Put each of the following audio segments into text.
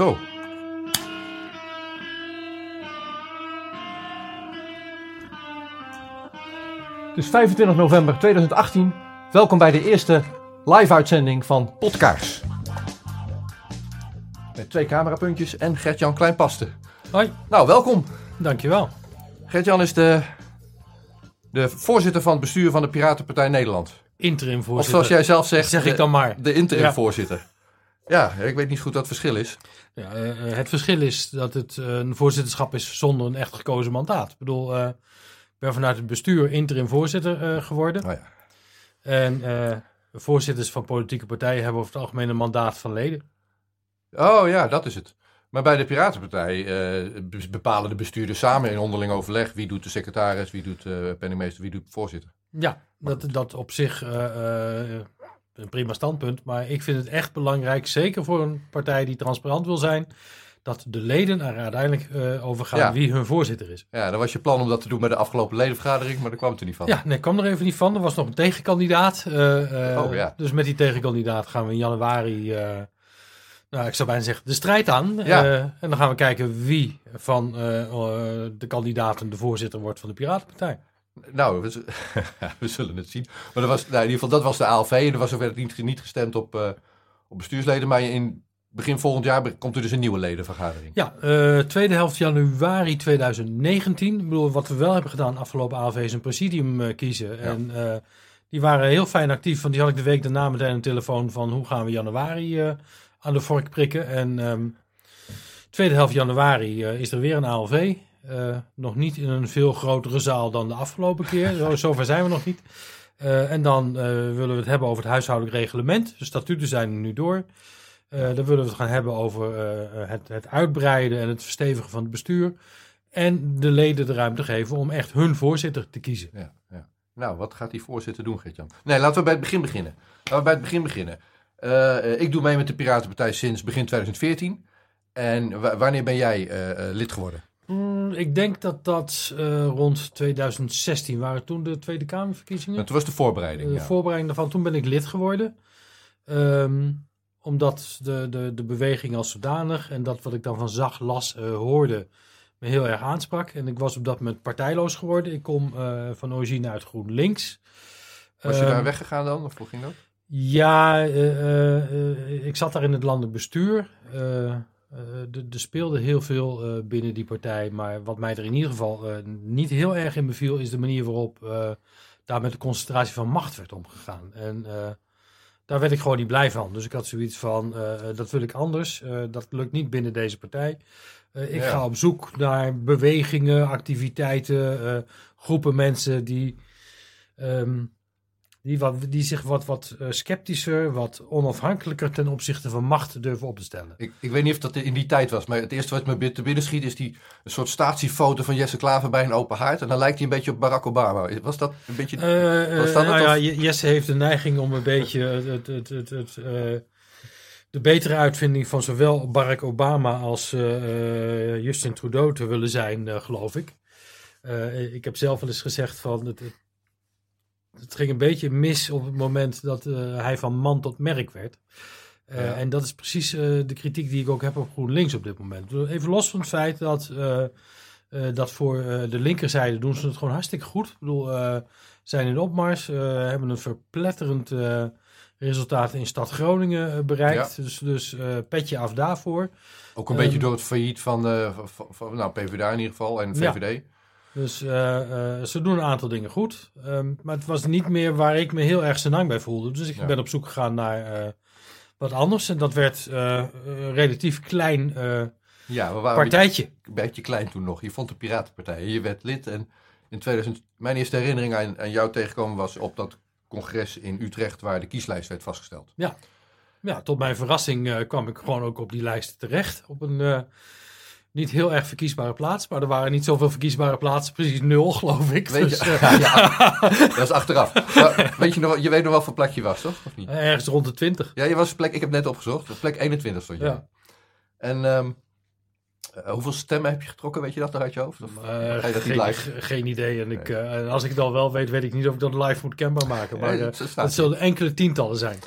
Zo. Het is 25 november 2018. Welkom bij de eerste live-uitzending van Podkaars. Met twee camerapuntjes en Gert-Jan Kleinpaste. Hoi, Nou, welkom. dankjewel. Gert-Jan is de, de voorzitter van het bestuur van de Piratenpartij Nederland. Interim Of voorzitter. zoals jij zelf zegt, zeg ik de- dan maar. de interim Ja. voorzitter. Ja, ik weet niet goed wat het verschil is. Ja, eh, eh, het verschil is dat het eh, een voorzitterschap is zonder een echt gekozen mandaat. Ik bedoel, ik ben vanuit het bestuur interim voorzitter geworden. Nou ja. En voorzitters van politieke partijen hebben over het algemeen een mandaat van leden. Oh ja, dat is het. Maar bij de Piratenpartij be- bepalen de bestuurders samen in onderling overleg wie doet de secretaris, wie doet de penningmeester, wie doet de voorzitter. Ja, dat, dat op zich een prima standpunt. Maar ik vind het echt belangrijk, zeker voor een partij die transparant wil zijn, dat de leden er uiteindelijk eh, over gaan Ja. wie hun voorzitter is. Ja, dan was je plan om dat te doen bij de afgelopen ledenvergadering, maar daar kwam het er niet van. Ja, nee, kwam er even niet van. Er was nog een tegenkandidaat. eh, eh, Oh, ja. Dus met die tegenkandidaat gaan we in januari, nou, ik zou bijna zeggen, de strijd aan. Ja. En dan gaan we kijken wie van de kandidaten de voorzitter wordt van de Piratenpartij. Nou, we, zullen het zien. Maar dat was, nou, in ieder geval, dat was de ALV en er was ook niet, niet gestemd op, eh, op bestuursleden. Maar in begin volgend jaar komt er dus een nieuwe ledenvergadering. Ja, eh, tweede helft januari 2019. Ik bedoel, wat we wel hebben gedaan afgelopen AV is een presidium eh, kiezen. En die waren heel fijn actief, want die had ik de week daarna meteen een telefoon van hoe gaan we januari aan de vork prikken. En ehm, tweede helft januari is er weer een ALV. Eh, nog niet in een veel grotere zaal dan de afgelopen keer. Zo, zover zijn we nog niet. Eh, en dan eh, willen we het hebben over het huishoudelijk reglement. De statuten zijn nu door. Dan willen we het gaan hebben over het, het uitbreiden en het verstevigen van het bestuur. En de leden de ruimte geven om echt hun voorzitter te kiezen. Ja, ja. Nou, wat gaat die voorzitter doen, Gert-Jan? Nee, laten we bij het begin beginnen. Laten we bij het begin beginnen. Ik doe mee met de Piratenpartij sinds begin 2014. En wa- wanneer ben jij lid geworden? Mm, ik denk dat dat eh, rond 2016 waren toen de Tweede Kamerverkiezingen. Toen was de voorbereiding. De ja. voorbereiding daarvan, toen ben ik lid geworden. Ehm, omdat de, de, de beweging als zodanig en dat wat ik dan van zag, las, eh, hoorde, me heel erg aansprak. En ik was op dat moment partijloos geworden. Ik kom eh, van origine uit GroenLinks. Was je Ehm, daar weggegaan dan? Of hoe ging dat? Ja, eh, eh, eh, ik zat daar in het landelijk bestuur. Eh, eh, er er speelde heel veel eh, binnen die partij. Maar wat mij er in ieder geval eh, niet heel erg in beviel, is de manier waarop eh, daar met de concentratie van macht werd omgegaan. En eh, daar werd ik gewoon niet blij van. Dus ik had zoiets van, eh, dat wil ik anders. Eh, dat lukt niet binnen deze partij. Eh, ik Ja. ga op zoek naar bewegingen, activiteiten, eh, groepen mensen die... ehm, die, wat, die zich wat, wat eh, sceptischer, wat onafhankelijker ten opzichte van macht durven op te stellen. Ik, ik weet niet of dat in die tijd was, maar het eerste wat me te binnen schiet is die een soort statiefoto van Jesse Klaver bij een open haard. En dan lijkt hij een beetje op Barack Obama. Was dat een beetje... Eh, Was eh, dat nou ja, of- Jesse heeft de neiging om een beetje het, het, het, het, de betere uitvinding van zowel Barack Obama als Justin Trudeau te willen zijn, geloof ik. Ik heb zelf wel eens gezegd van het, het, het ging een beetje mis op het moment dat eh, hij van man tot merk werd. Eh, Ja. En dat is precies eh, de kritiek die ik ook heb op GroenLinks op dit moment. Even los van het feit dat, dat voor de linkerzijde doen ze het gewoon hartstikke goed. Ik bedoel, zijn in opmars, hebben een verpletterend resultaat in stad Groningen bereikt. Dus, dus eh, petje af daarvoor. Ook een Ehm, beetje door het failliet van, van, van- nou, PvdA in ieder geval en Ja. Dus eh, eh, ze doen een aantal dingen goed. Ehm, maar het was niet meer waar ik me heel erg senang bij voelde. Dus ik Ja. ben op zoek gegaan naar eh, wat anders. En dat werd een relatief klein Ja, we waren partijtje. een beetje klein toen nog. Je vond de Piratenpartij. Je werd lid en in 2000... Mijn eerste herinnering aan, aan jou tegenkomen was op dat congres in Utrecht waar de kieslijst werd vastgesteld. Ja, tot mijn verrassing kwam ik gewoon ook op die lijst terecht. Op een niet heel erg verkiesbare plaats. Maar er waren niet zoveel verkiesbare plaatsen. Precies nul, geloof ik. Weet Dus, eh, ja, dat is achteraf. Maar weet je, nog, je weet nog wel voor plek je was, toch? Of niet? ergens rond de 20. Ja, je was plek, ik heb net opgezocht. Op plek 21 stond je. Ja. En ehm, eh, hoeveel stemmen heb je getrokken, weet je dat nog uit je hoofd? Of Eh, ga je dat niet geen, live? geen idee. En ik, als ik het al wel weet, weet ik niet of ik dat live moet kenbaar maken. Maar eh, dat zullen enkele tientallen zijn.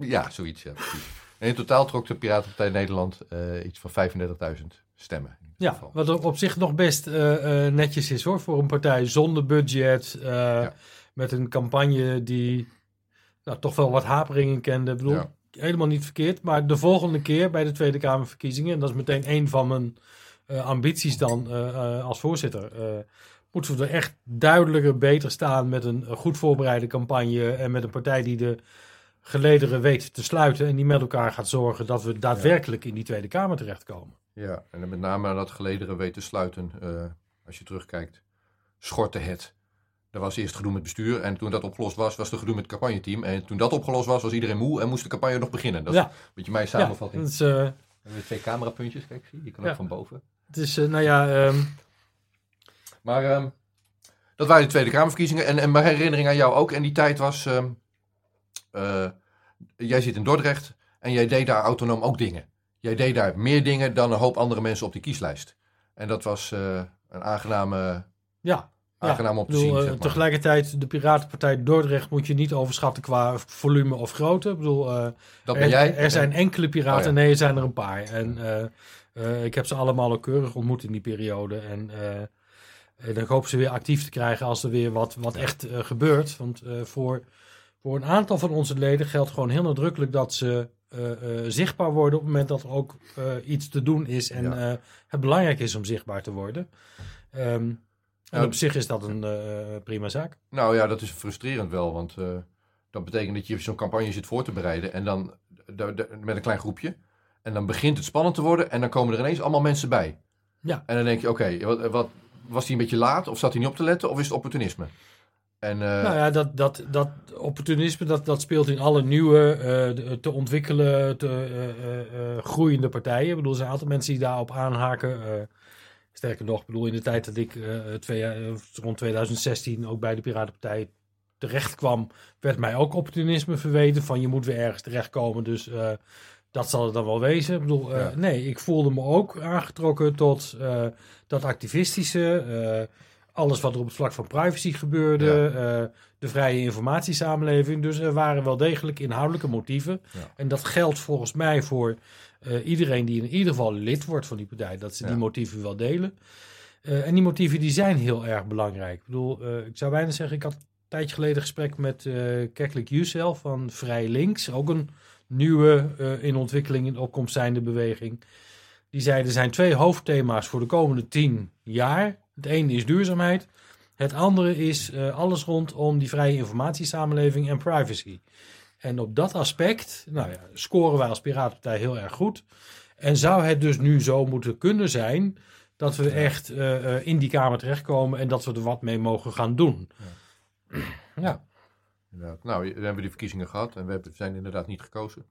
Ja, zoiets. Ja, precies. En in totaal trok de Piratenpartij Nederland iets van 35.000 stemmen. Ja, geval. wat op zich nog best eh, eh, netjes is hoor. Voor een partij zonder budget. eh, Met een campagne die nou, toch wel wat haperingen kende. Ik bedoel, Ja. helemaal niet verkeerd. Maar de volgende keer bij de Tweede Kamerverkiezingen. En dat is meteen een van mijn ambities dan als voorzitter. moeten we er echt duidelijker beter staan met een goed voorbereide campagne. En met een partij die de gelederen weet te sluiten. En die met elkaar gaat zorgen dat we daadwerkelijk in die Tweede Kamer terechtkomen. Ja, en dan met name dat gelederen weten sluiten, eh, als je terugkijkt, schortte het. Er was eerst gedoe met bestuur en toen dat opgelost was, was er gedoe met het campagneteam. En toen dat opgelost was, was iedereen moe en moest de campagne nog beginnen. Dat is Ja. een beetje mijn Ja, samenvatting. dat is, eh, We hebben twee camerapuntjes, kijk, zie je, die kan Ja. ook van boven. het is eh, nou ja, ehm, Maar ehm, dat waren de Tweede Kamerverkiezingen. En, en mijn herinnering aan jou ook in die tijd was... ehm, eh, jij zit in Dordrecht en jij deed daar autonoom ook dingen. Jij deed daar meer dingen dan een hoop andere mensen op die kieslijst. En dat was eh, een aangename, ja. aangenaam om te bedoel, zien. eh, zeg maar. tegelijkertijd, de Piratenpartij Dordrecht moet je niet overschatten qua volume of grootte. Ik bedoel, eh, Dat er, ben jij. er zijn enkele piraten, Oh ja. nee, er zijn er een paar. En ik heb ze allemaal ook keurig ontmoet in die periode. En, en ik hoop ze weer actief te krijgen als er weer wat, wat echt gebeurt. Want voor, voor een aantal van onze leden geldt gewoon heel nadrukkelijk dat ze zichtbaar worden op het moment dat er ook eh, iets te doen is. En Ja. eh, het belangrijk is om zichtbaar te worden. Ehm, en op zich is dat een eh, prima zaak. Nou ja, dat is frustrerend wel. Want eh, dat betekent dat je zo'n campagne zit voor te bereiden. En dan met een klein groepje. En dan begint het spannend te worden. En dan komen er ineens allemaal mensen bij. Ja. En dan denk je, oké, wat, wat, was hij een beetje laat? Of zat hij niet op te letten? Of is het opportunisme? En eh, Nou ja, dat, dat, dat opportunisme dat, dat speelt in alle nieuwe, eh, te ontwikkelen, te eh, groeiende partijen. Ik bedoel, er zijn een aantal mensen die daarop aanhaken. sterker nog, ik bedoel, in de tijd dat ik twee, rond 2016 ook bij de Piratenpartij terecht kwam, werd mij ook opportunisme verweten. Van je moet weer ergens terechtkomen, dus dat zal het dan wel wezen. Ik bedoel, Ja. nee, ik voelde me ook aangetrokken tot dat activistische. Alles wat er op het vlak van privacy gebeurde. eh, de vrije informatiesamenleving. Dus er waren wel degelijk inhoudelijke motieven. Ja. En dat geldt volgens mij voor eh, iedereen die in ieder geval lid wordt van die partij. Dat ze die motieven wel delen. Eh, en die motieven die zijn heel erg belangrijk. Ik bedoel, ik zou bijna zeggen, ik had een tijdje geleden een gesprek met eh Keklik Jusel van Vrij Links. Ook een nieuwe in ontwikkeling, in opkomst zijnde beweging. Die zei, er zijn twee hoofdthema's voor de komende tien jaar. Het ene is duurzaamheid. Het andere is eh, alles rondom die vrije informatiesamenleving en privacy. En op dat aspect nou ja, scoren wij als Piratenpartij heel erg goed. En zou het dus nu zo moeten kunnen zijn dat we echt eh, eh, in die Kamer terechtkomen en dat we er wat mee mogen gaan doen. Ja, inderdaad. nou, dan hebben we die verkiezingen gehad. En we zijn inderdaad niet gekozen.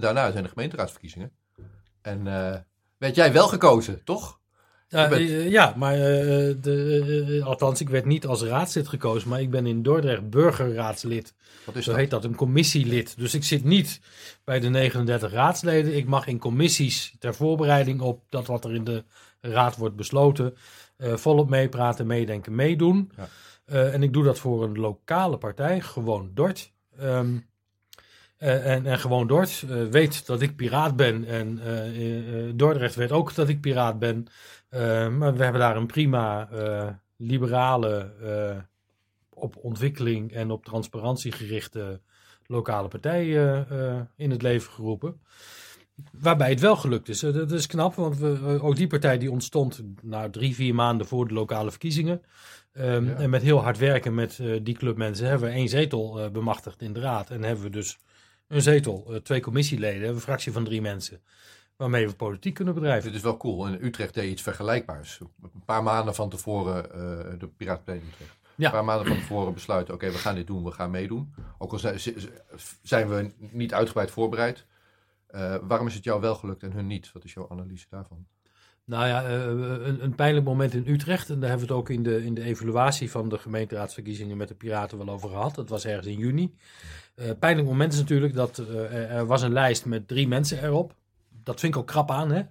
Daarna zijn de gemeenteraadsverkiezingen. En werd jij wel gekozen, toch? Ja, bent- eh, ja maar eh, de, eh, althans, ik werd niet als raadslid gekozen, maar ik ben in Dordrecht burgerraadslid. Wat is Zo dat? heet dat, een commissielid. Dus ik zit niet bij de 39 raadsleden. Ik mag in commissies ter voorbereiding op dat wat er in de raad wordt besloten, eh, volop meepraten, meedenken, meedoen. Ja. Eh, en ik doe dat voor een lokale partij, gewoon Dort. Ehm, eh, en, en gewoon Dort eh, weet dat ik piraat ben. En eh, Dordrecht weet ook dat ik piraat ben. Maar we hebben daar een prima liberale, op ontwikkeling en op transparantie gerichte lokale partij in het leven geroepen. Waarbij het wel gelukt is. Dat is knap, want we, ook die partij die ontstond nou, drie, vier maanden voor de lokale verkiezingen. Ehm, Ja. En met heel hard werken met die clubmensen hebben we één zetel bemachtigd in de raad. En hebben we dus een zetel, eh, twee commissieleden, een fractie van drie mensen. Waarmee we politiek kunnen bedrijven. Dit is wel cool. In Utrecht deed je iets vergelijkbaars. Een paar maanden van tevoren, eh, de Piratenpartij in Utrecht. Ja. Een paar maanden van tevoren besluiten, oké, we gaan dit doen, we gaan meedoen. Ook al zijn, zijn we niet uitgebreid voorbereid. Eh, waarom is het jou wel gelukt en hun niet? Wat is jouw analyse daarvan? Nou ja, eh, een, een pijnlijk moment in Utrecht. En daar hebben we het ook in de, in de evaluatie van de gemeenteraadsverkiezingen met de Piraten wel over gehad. Dat was ergens in juni. Eh pijnlijk moment is natuurlijk dat eh, er, was een lijst met drie mensen erop. Dat vind ik ook krap aan, hè.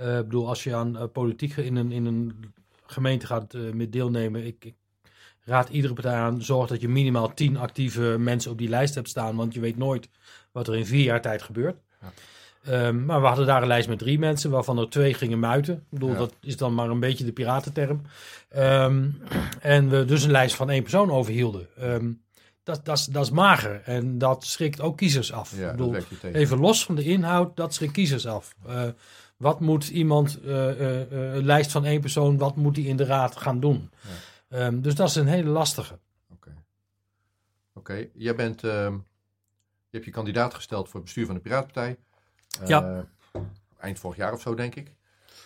Eh, ik bedoel, als je aan eh, politiek in een, in een gemeente gaat eh, met deelnemen. Ik, ik raad iedere partij aan, zorg dat je minimaal tien actieve mensen op die lijst hebt staan. Want je weet nooit wat er in vier jaar tijd gebeurt. Ehm, maar we hadden daar een lijst met drie mensen, waarvan er twee gingen muiten. Ik bedoel, Ja. dat is dan maar een beetje de piratenterm. Ehm, en we dus een lijst van één persoon overhielden. Ehm, dat, dat, is, dat is mager en dat schrikt ook kiezers af. Ja, Ik bedoel, even los van de inhoud, dat schrikt kiezers af. Eh, wat moet iemand, eh, eh, een lijst van één persoon, wat moet hij in de raad gaan doen? Dus dat is een hele lastige. Oké. Oké, jij bent, je hebt je kandidaat gesteld voor het bestuur van de Piratenpartij. Eh, Ja. Eind vorig jaar of zo, denk ik.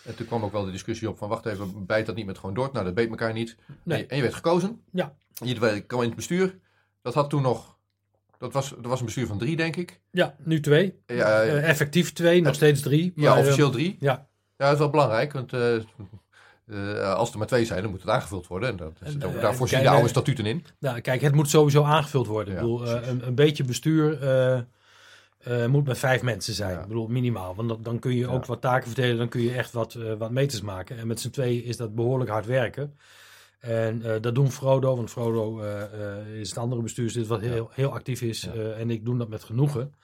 En toen kwam ook wel de discussie op van, wacht even, bijt dat niet met gewoon door? Nou, dat beet elkaar niet. Nee. En, je, en je werd gekozen. Ja. Je kwam in het bestuur. Dat had toen nog, dat was, dat was een bestuur van drie, denk ik. Ja, nu twee. Ja, Eh, effectief twee, nog steeds drie. ja, maar, officieel eh, drie. ja. Ja, dat is wel belangrijk, want eh, eh, als er maar twee zijn, dan moet het aangevuld worden. En dat, is- En, daar- eh, daarvoor zien kijk, de oude eh, statuten in. Nou, kijk, het moet sowieso aangevuld worden. Ja, ik bedoel, eh, een, een beetje bestuur eh, moet met vijf mensen zijn. Ja. Ik bedoel, minimaal. Want dan, dan kun je Ja. ook wat taken verdelen. Dan kun je echt wat, eh, wat meters maken. En met z'n tweeën is dat behoorlijk hard werken. En eh, dat doen Frodo. Want Frodo is het andere bestuurslid wat heel, heel actief is. En ik doe dat met genoegen.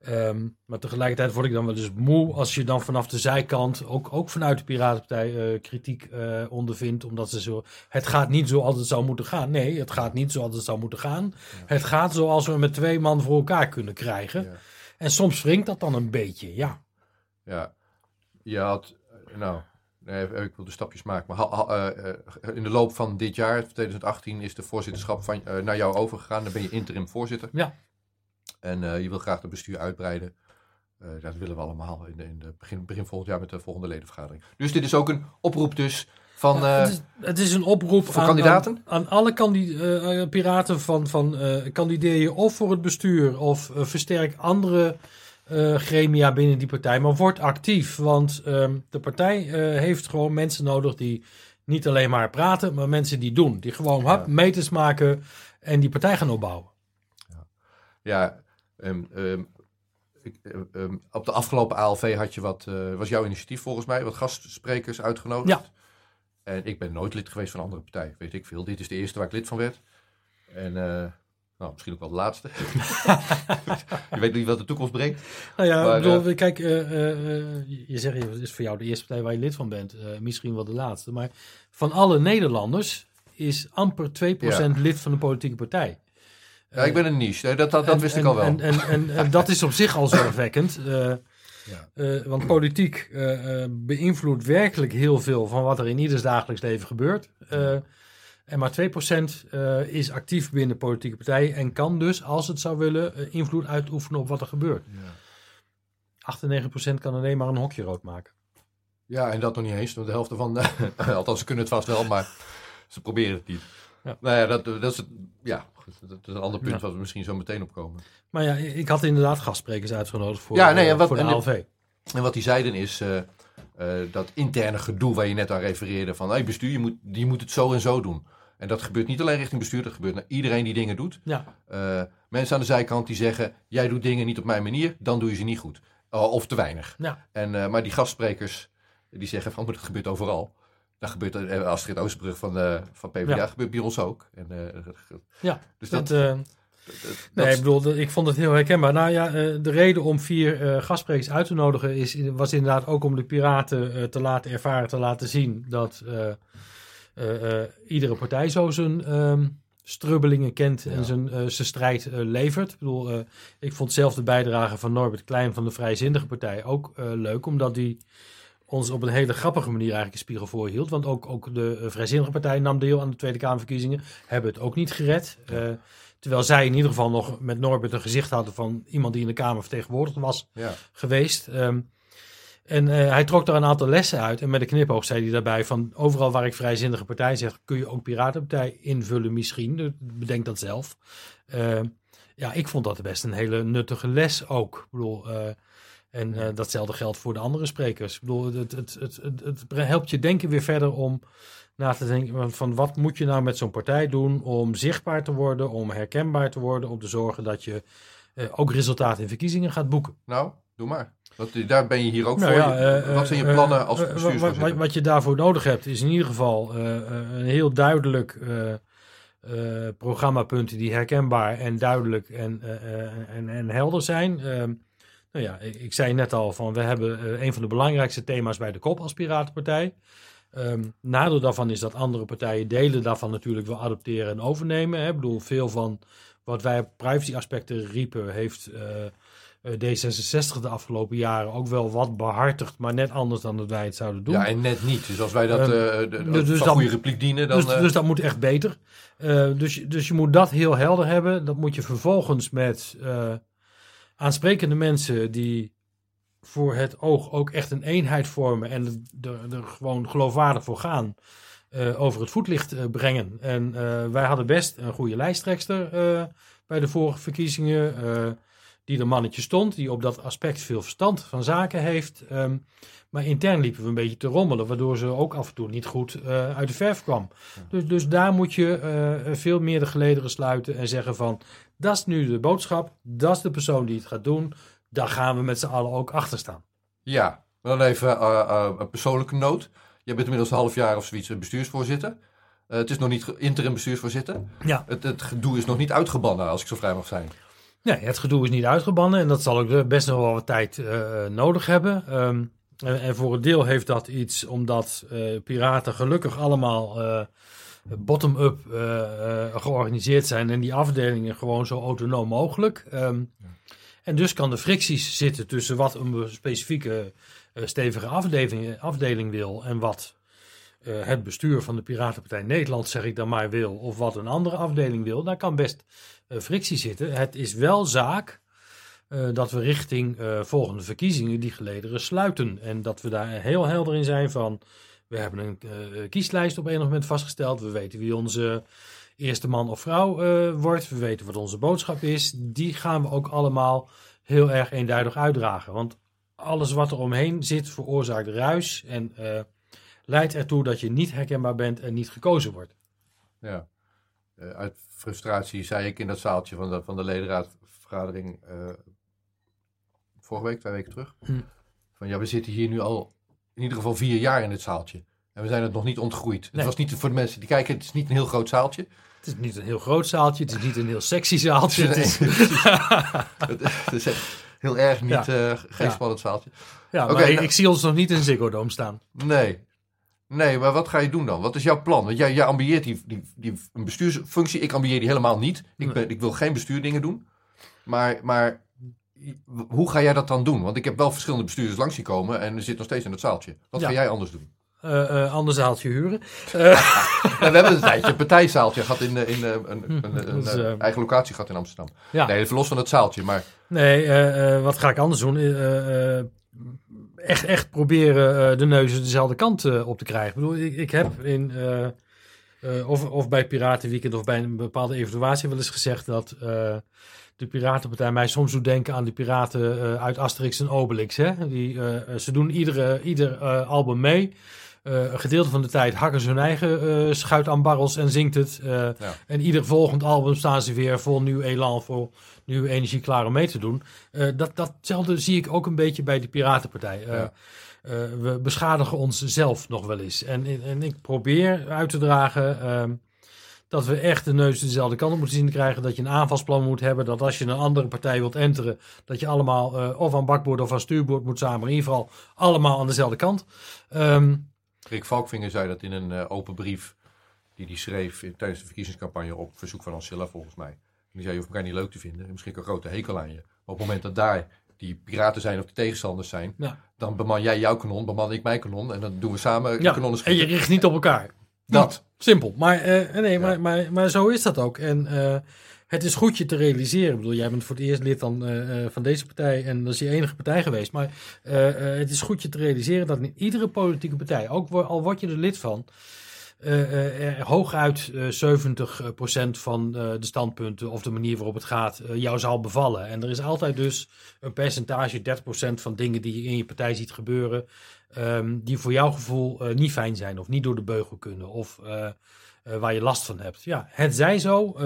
Ehm, maar tegelijkertijd word ik dan wel eens moe als je dan vanaf de zijkant, ook, ook vanuit de Piratenpartij, eh, kritiek eh, ondervindt. Omdat ze zo. Het gaat niet zoals het zou moeten gaan. Nee, het gaat niet zoals het zou moeten gaan. Het gaat zoals we met twee man voor elkaar kunnen krijgen. Ja. En soms wringt dat dan een beetje, ja. Ja, je had, eh, nou, nee, ik wil de stapjes maken, maar ha- ha- in de loop van dit jaar, 2018, is de voorzitterschap van, naar jou overgegaan. Dan ben je interim voorzitter. Ja. En eh, je wil graag het bestuur uitbreiden. Eh, dat willen we allemaal in, de, in de begin, begin volgend jaar met de volgende ledenvergadering. Dus dit is ook een oproep dus van... Ja, eh, het, is, het is een oproep voor aan, kandidaten? Aan, aan alle kandi- piraten van, van kandideer je of voor het bestuur of versterk andere gremia binnen die partij. Maar word actief, want ehm, de partij heeft gewoon mensen nodig die niet alleen maar praten, maar mensen die doen. Die gewoon hap, Ja. meters maken en die partij gaan opbouwen. Ja, ehm, ehm, ik, eh, ehm, op de afgelopen ALV had je wat, eh, was jouw initiatief volgens mij, wat gastsprekers uitgenodigd. Ja. En ik ben nooit lid geweest van een andere partij, weet ik veel. Dit is de eerste waar ik lid van werd. En eh, nou, misschien ook wel de laatste. je weet niet wat de toekomst brengt. Nou ja, Maar, kijk, eh, eh, je zegt het is voor jou de eerste partij waar je lid van bent. misschien wel de laatste. Maar van alle Nederlanders is amper 2% lid van een politieke partij. Ja, ik ben een niche, dat, dat, dat En- wist ik al wel. En, en, en, dat is op zich al zorgwekkend. eh, Ja. eh, want politiek eh, beïnvloedt werkelijk heel veel van wat er in ieders dagelijks leven gebeurt. En maar 2% eh, is actief binnen politieke partijen en kan dus, als het zou willen, invloed uitoefenen op wat er gebeurt. Ja. 98% kan alleen maar een hokje rood maken. Ja, en dat nog niet eens. want De helft ervan, althans ze kunnen het vast wel, maar ze proberen het niet. Ja. Nou ja, dat, dat is, het, ja, dat is een ander punt Ja. wat we misschien zo meteen opkomen. Maar ja, ik had inderdaad gastsprekers uitgenodigd voor, Ja, nee, en eh, wat- voor de en ALV. En wat die zeiden is eh, eh, dat interne gedoe waar je net aan refereerde. Van hey, bestuur, je moet, je moet het zo en zo doen. En dat gebeurt niet alleen richting bestuur, dat gebeurt naar iedereen die dingen doet. Ja, mensen aan de zijkant die zeggen, jij doet dingen niet op mijn manier, dan doe je ze niet goed. Of te weinig. ja. En, maar die gastsprekers, die zeggen van, maar dat gebeurt overal. Dat gebeurt, eh, Astrid Oosterbrug van, eh van PvdA, Ja. gebeurt bij ons ook. En, eh, ja. dus Dat, Nee, dat- ik bedoel, ik vond het heel herkenbaar. Nou ja, de reden om vier gastsprekers uit te nodigen is, was inderdaad ook om de piraten te laten ervaren, te laten zien dat iedere partij zo zijn ehm, strubbelingen kent Ja. en zijn, zijn strijd levert. Ik bedoel, ik vond zelf de bijdrage van Norbert Klein van de Vrijzinnige Partij ook leuk, omdat die ons op een hele grappige manier eigenlijk een spiegel voorhield. Want ook, ook de eh, Vrijzinnige Partij nam deel aan de Tweede Kamerverkiezingen, hebben het ook niet gered. Eh, Terwijl zij in ieder geval nog met Norbert een gezicht hadden van iemand die in de Kamer vertegenwoordigd was ja. geweest. Ehm, en eh, hij trok daar een aantal lessen uit. En met een knipoog zei hij daarbij van overal waar ik vrijzinnige partij zeg, kun je ook piratenpartij invullen misschien. Bedenk dat zelf. Ehm, ja, ik vond dat best een hele nuttige les ook. Ik bedoel, en eh, datzelfde geldt voor de andere sprekers. Ik bedoel, het, het, het, het, helpt je denken weer verder om na te denken van- wat moet je nou met zo'n partij doen om zichtbaar te worden, om herkenbaar te worden, om te zorgen dat je eh, ook resultaten in verkiezingen gaat boeken. Nou, doe maar. Want eh, daar ben je hier ook Nou voor. ja, wat zijn je plannen als wat- bestuursvoorzitter? wat, je daarvoor nodig hebt, is in ieder geval een heel duidelijk programmapunten die herkenbaar en duidelijk en, en, en helder zijn. Nou ja, ik, ik zei net al van we hebben eh, een van de belangrijkste thema's bij de kop als Piratenpartij. Ehm nadeel daarvan is dat andere partijen delen daarvan natuurlijk wel adopteren en overnemen. Hè. Ik bedoel, veel van wat wij privacy aspecten riepen, heeft eh, eh, D66 de afgelopen jaren ook wel wat behartigd, maar net anders dan dat wij het zouden doen. Ja, en net niet. Dus als wij dat de- dus- dus dan- goede repliek dienen, dan... dus, dus dat moet echt beter. Dus, je- dus je moet dat heel helder hebben. Dat moet je vervolgens met aansprekende mensen die voor het oog ook echt een eenheid vormen en er, gewoon geloofwaardig voor gaan, eh, over het voetlicht eh, brengen. En eh, wij hadden best een goede lijsttrekster bij de vorige verkiezingen, die er mannetje stond, die op dat aspect veel verstand van zaken heeft. Ehm, maar intern liepen we een beetje te rommelen, waardoor ze ook af en toe niet goed eh, uit de verf kwam. Dus, dus daar moet je eh, veel meer de gelederen sluiten en zeggen van, dat is nu de boodschap, dat is de persoon die het gaat doen, daar gaan we met z'n allen ook achter staan. Ja, dan even eh, een persoonlijke noot. Je bent inmiddels een half jaar of zoiets bestuursvoorzitter. Het is nog niet interim bestuursvoorzitter. Ja. Het, het gedoe is nog niet uitgebannen, als ik zo vrij mag zijn. Nee, het gedoe is niet uitgebannen en dat zal ook best nog wel wat tijd eh, nodig hebben. Ehm, en, en voor een deel heeft dat iets omdat eh, piraten gelukkig allemaal eh, bottom-up georganiseerd zijn en die afdelingen gewoon zo autonoom mogelijk. Ehm, En dus kan de fricties zitten tussen wat een specifieke stevige afdeling, afdeling wil en wat het bestuur van de Piratenpartij Nederland, zeg ik dan maar, wil, of wat een andere afdeling wil. Daar kan best frictie zitten. Het is wel zaak eh, dat we richting eh, volgende verkiezingen die gelederen sluiten. En dat we daar heel helder in zijn van, we hebben een eh, kieslijst op enig moment vastgesteld. We weten wie onze eerste man of vrouw eh, wordt. We weten wat onze boodschap is. Die gaan we ook allemaal heel erg eenduidig uitdragen. Want alles wat er omheen zit veroorzaakt ruis en eh, leidt ertoe dat je niet herkenbaar bent en niet gekozen wordt. Ja. Eh, uit frustratie zei ik in dat zaaltje van de, van de ledenraadvergadering eh, vorige week, twee weken terug. Hm. Van ja, we zitten hier nu al in ieder geval vier jaar in dit zaaltje. En we zijn het nog niet ontgroeid. Het was niet voor de mensen die kijken, het is niet een heel groot zaaltje. Het is niet een heel groot zaaltje, het is niet een heel sexy zaaltje. Het is, het, het is echt heel erg niet eh geen spannend zaaltje. ja, maar Oké, ik, nou- ik zie ons nog niet in Ziggo Dome staan. Nee. Nee, maar wat ga je doen dan? Wat is jouw plan? Want jij, jij ambieert die, die, die, een bestuursfunctie. Ik ambieer die helemaal niet. Ik, ben, ik wil geen bestuurdingen doen. Maar, maar hoe ga jij dat dan doen? Want ik heb wel verschillende bestuurders langs zien komen en er zit nog steeds in het zaaltje. Wat Ja. ga jij anders doen? Eh eh ander zaaltje huren. Ja, we hebben een tijdje een partijzaaltje gehad in, eh, in eh, een, een, een, Dat eh, eh, eigen locatie gehad in Amsterdam. Ja. Nee, even los van het zaaltje. Maar Nee, eh, eh, wat ga ik anders doen? Echt, echt proberen eh, de neuzen dezelfde kant eh, op te krijgen. Ik bedoel, ik, heb in, eh, of, of bij Piratenweekend of bij een bepaalde evaluatie wel eens gezegd dat de Piratenpartij mij soms doet denken aan de piraten uit Asterix en Obelix. Hè? Die, ze doen iedere, ieder album mee. Eh, een gedeelte van de tijd hakken ze hun eigen eh, schuit aan barrels en zingt het. Eh, En ieder volgend album staan ze weer vol nieuw elan, vol nieuwe energie klaar om mee te doen. Dat, datzelfde zie ik ook een beetje bij de Piratenpartij. Ja. we beschadigen ons zelf nog wel eens. En, en ik probeer uit te dragen ehm, dat we echt de neus dezelfde kant op moeten zien te krijgen. Dat je een aanvalsplan moet hebben. Dat als je een andere partij wilt enteren, dat je allemaal of aan bakboord of aan stuurboord moet samen. Maar in ieder geval allemaal aan dezelfde kant. Ehm, Rick Valkvinger zei dat in een eh, open brief die hij schreef in, tijdens de verkiezingscampagne op verzoek van Ancilla volgens mij. En die zei, je hoeft elkaar niet leuk te vinden. Misschien een grote hekel aan je. Maar op het moment dat daar die piraten zijn of de tegenstanders zijn, Ja. dan beman jij jouw kanon, beman ik mijn kanon. En dan doen we samen ja, kanonnen en je schieten. richt niet op elkaar. Dat. Simpel. Maar, eh, nee, maar, maar, maar zo is dat ook. En eh, het is goed je te realiseren. Ik bedoel, jij bent voor het eerst lid dan, eh, eh, van deze partij en dat is je enige partij geweest. Maar eh, het is goed je te realiseren dat in iedere politieke partij, ook al word je er lid van, er hooguit eh 70% van de standpunten of de manier waarop het gaat jou zal bevallen. En er is altijd dus een percentage, 30% van dingen die je in je partij ziet gebeuren, ehm, die voor jouw gevoel niet fijn zijn of niet door de beugel kunnen of waar je last van hebt. Ja, het zij zo.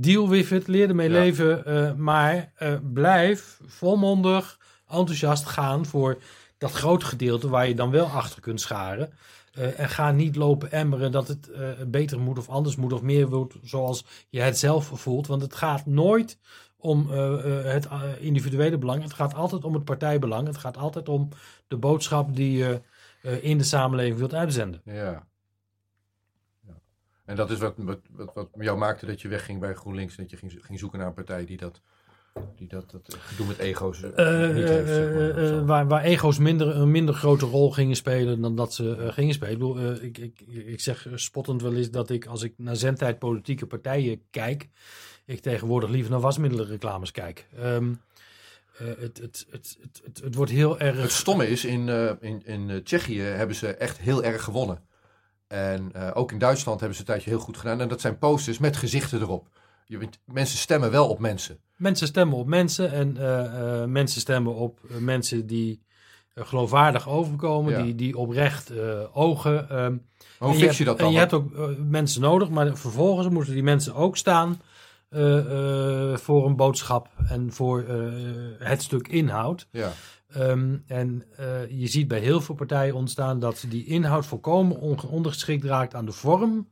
Deal with it, leer ermee Ja. leven, eh, maar eh, blijf volmondig enthousiast gaan voor dat grote gedeelte waar je dan wel achter kunt scharen. Eh, en ga niet lopen emmeren dat het beter moet of anders moet of meer moet zoals je het zelf voelt. Want het gaat nooit om het individuele belang. Het gaat altijd om het partijbelang. Het gaat altijd om de boodschap die je in de samenleving wilt uitzenden. Ja. En dat is wat, wat, wat, wat jou maakte dat je wegging bij GroenLinks. Dat je ging, ging zoeken naar een partij die dat die dat, dat gedoe met ego's uh, niet heeft, zeg maar, uh, waar, waar ego's minder, een minder grote rol gingen spelen dan dat ze gingen spelen. Ik, bedoel, ik, ik, ik zeg spottend wel eens dat ik als ik naar zendtijd politieke partijen kijk, ik tegenwoordig liever naar wasmiddelenreclames kijk. Um, het, het, het, het, het, wordt heel erg... Het stomme is, in, in, in Tsjechië hebben ze echt heel erg gewonnen. En ook in Duitsland hebben ze een tijdje heel goed gedaan. En dat zijn posters met gezichten erop. Je, mensen stemmen wel op mensen. Mensen stemmen op mensen en uh, uh, mensen stemmen op mensen die geloofwaardig overkomen, die, die oprecht ogen. Um, hoe fix je, je dat dan? En je hebt ook mensen nodig, maar vervolgens moeten die mensen ook staan voor een boodschap en voor het stuk inhoud. Ja. Um, en je ziet bij heel veel partijen ontstaan dat die inhoud volkomen ondergeschikt raakt aan de vorm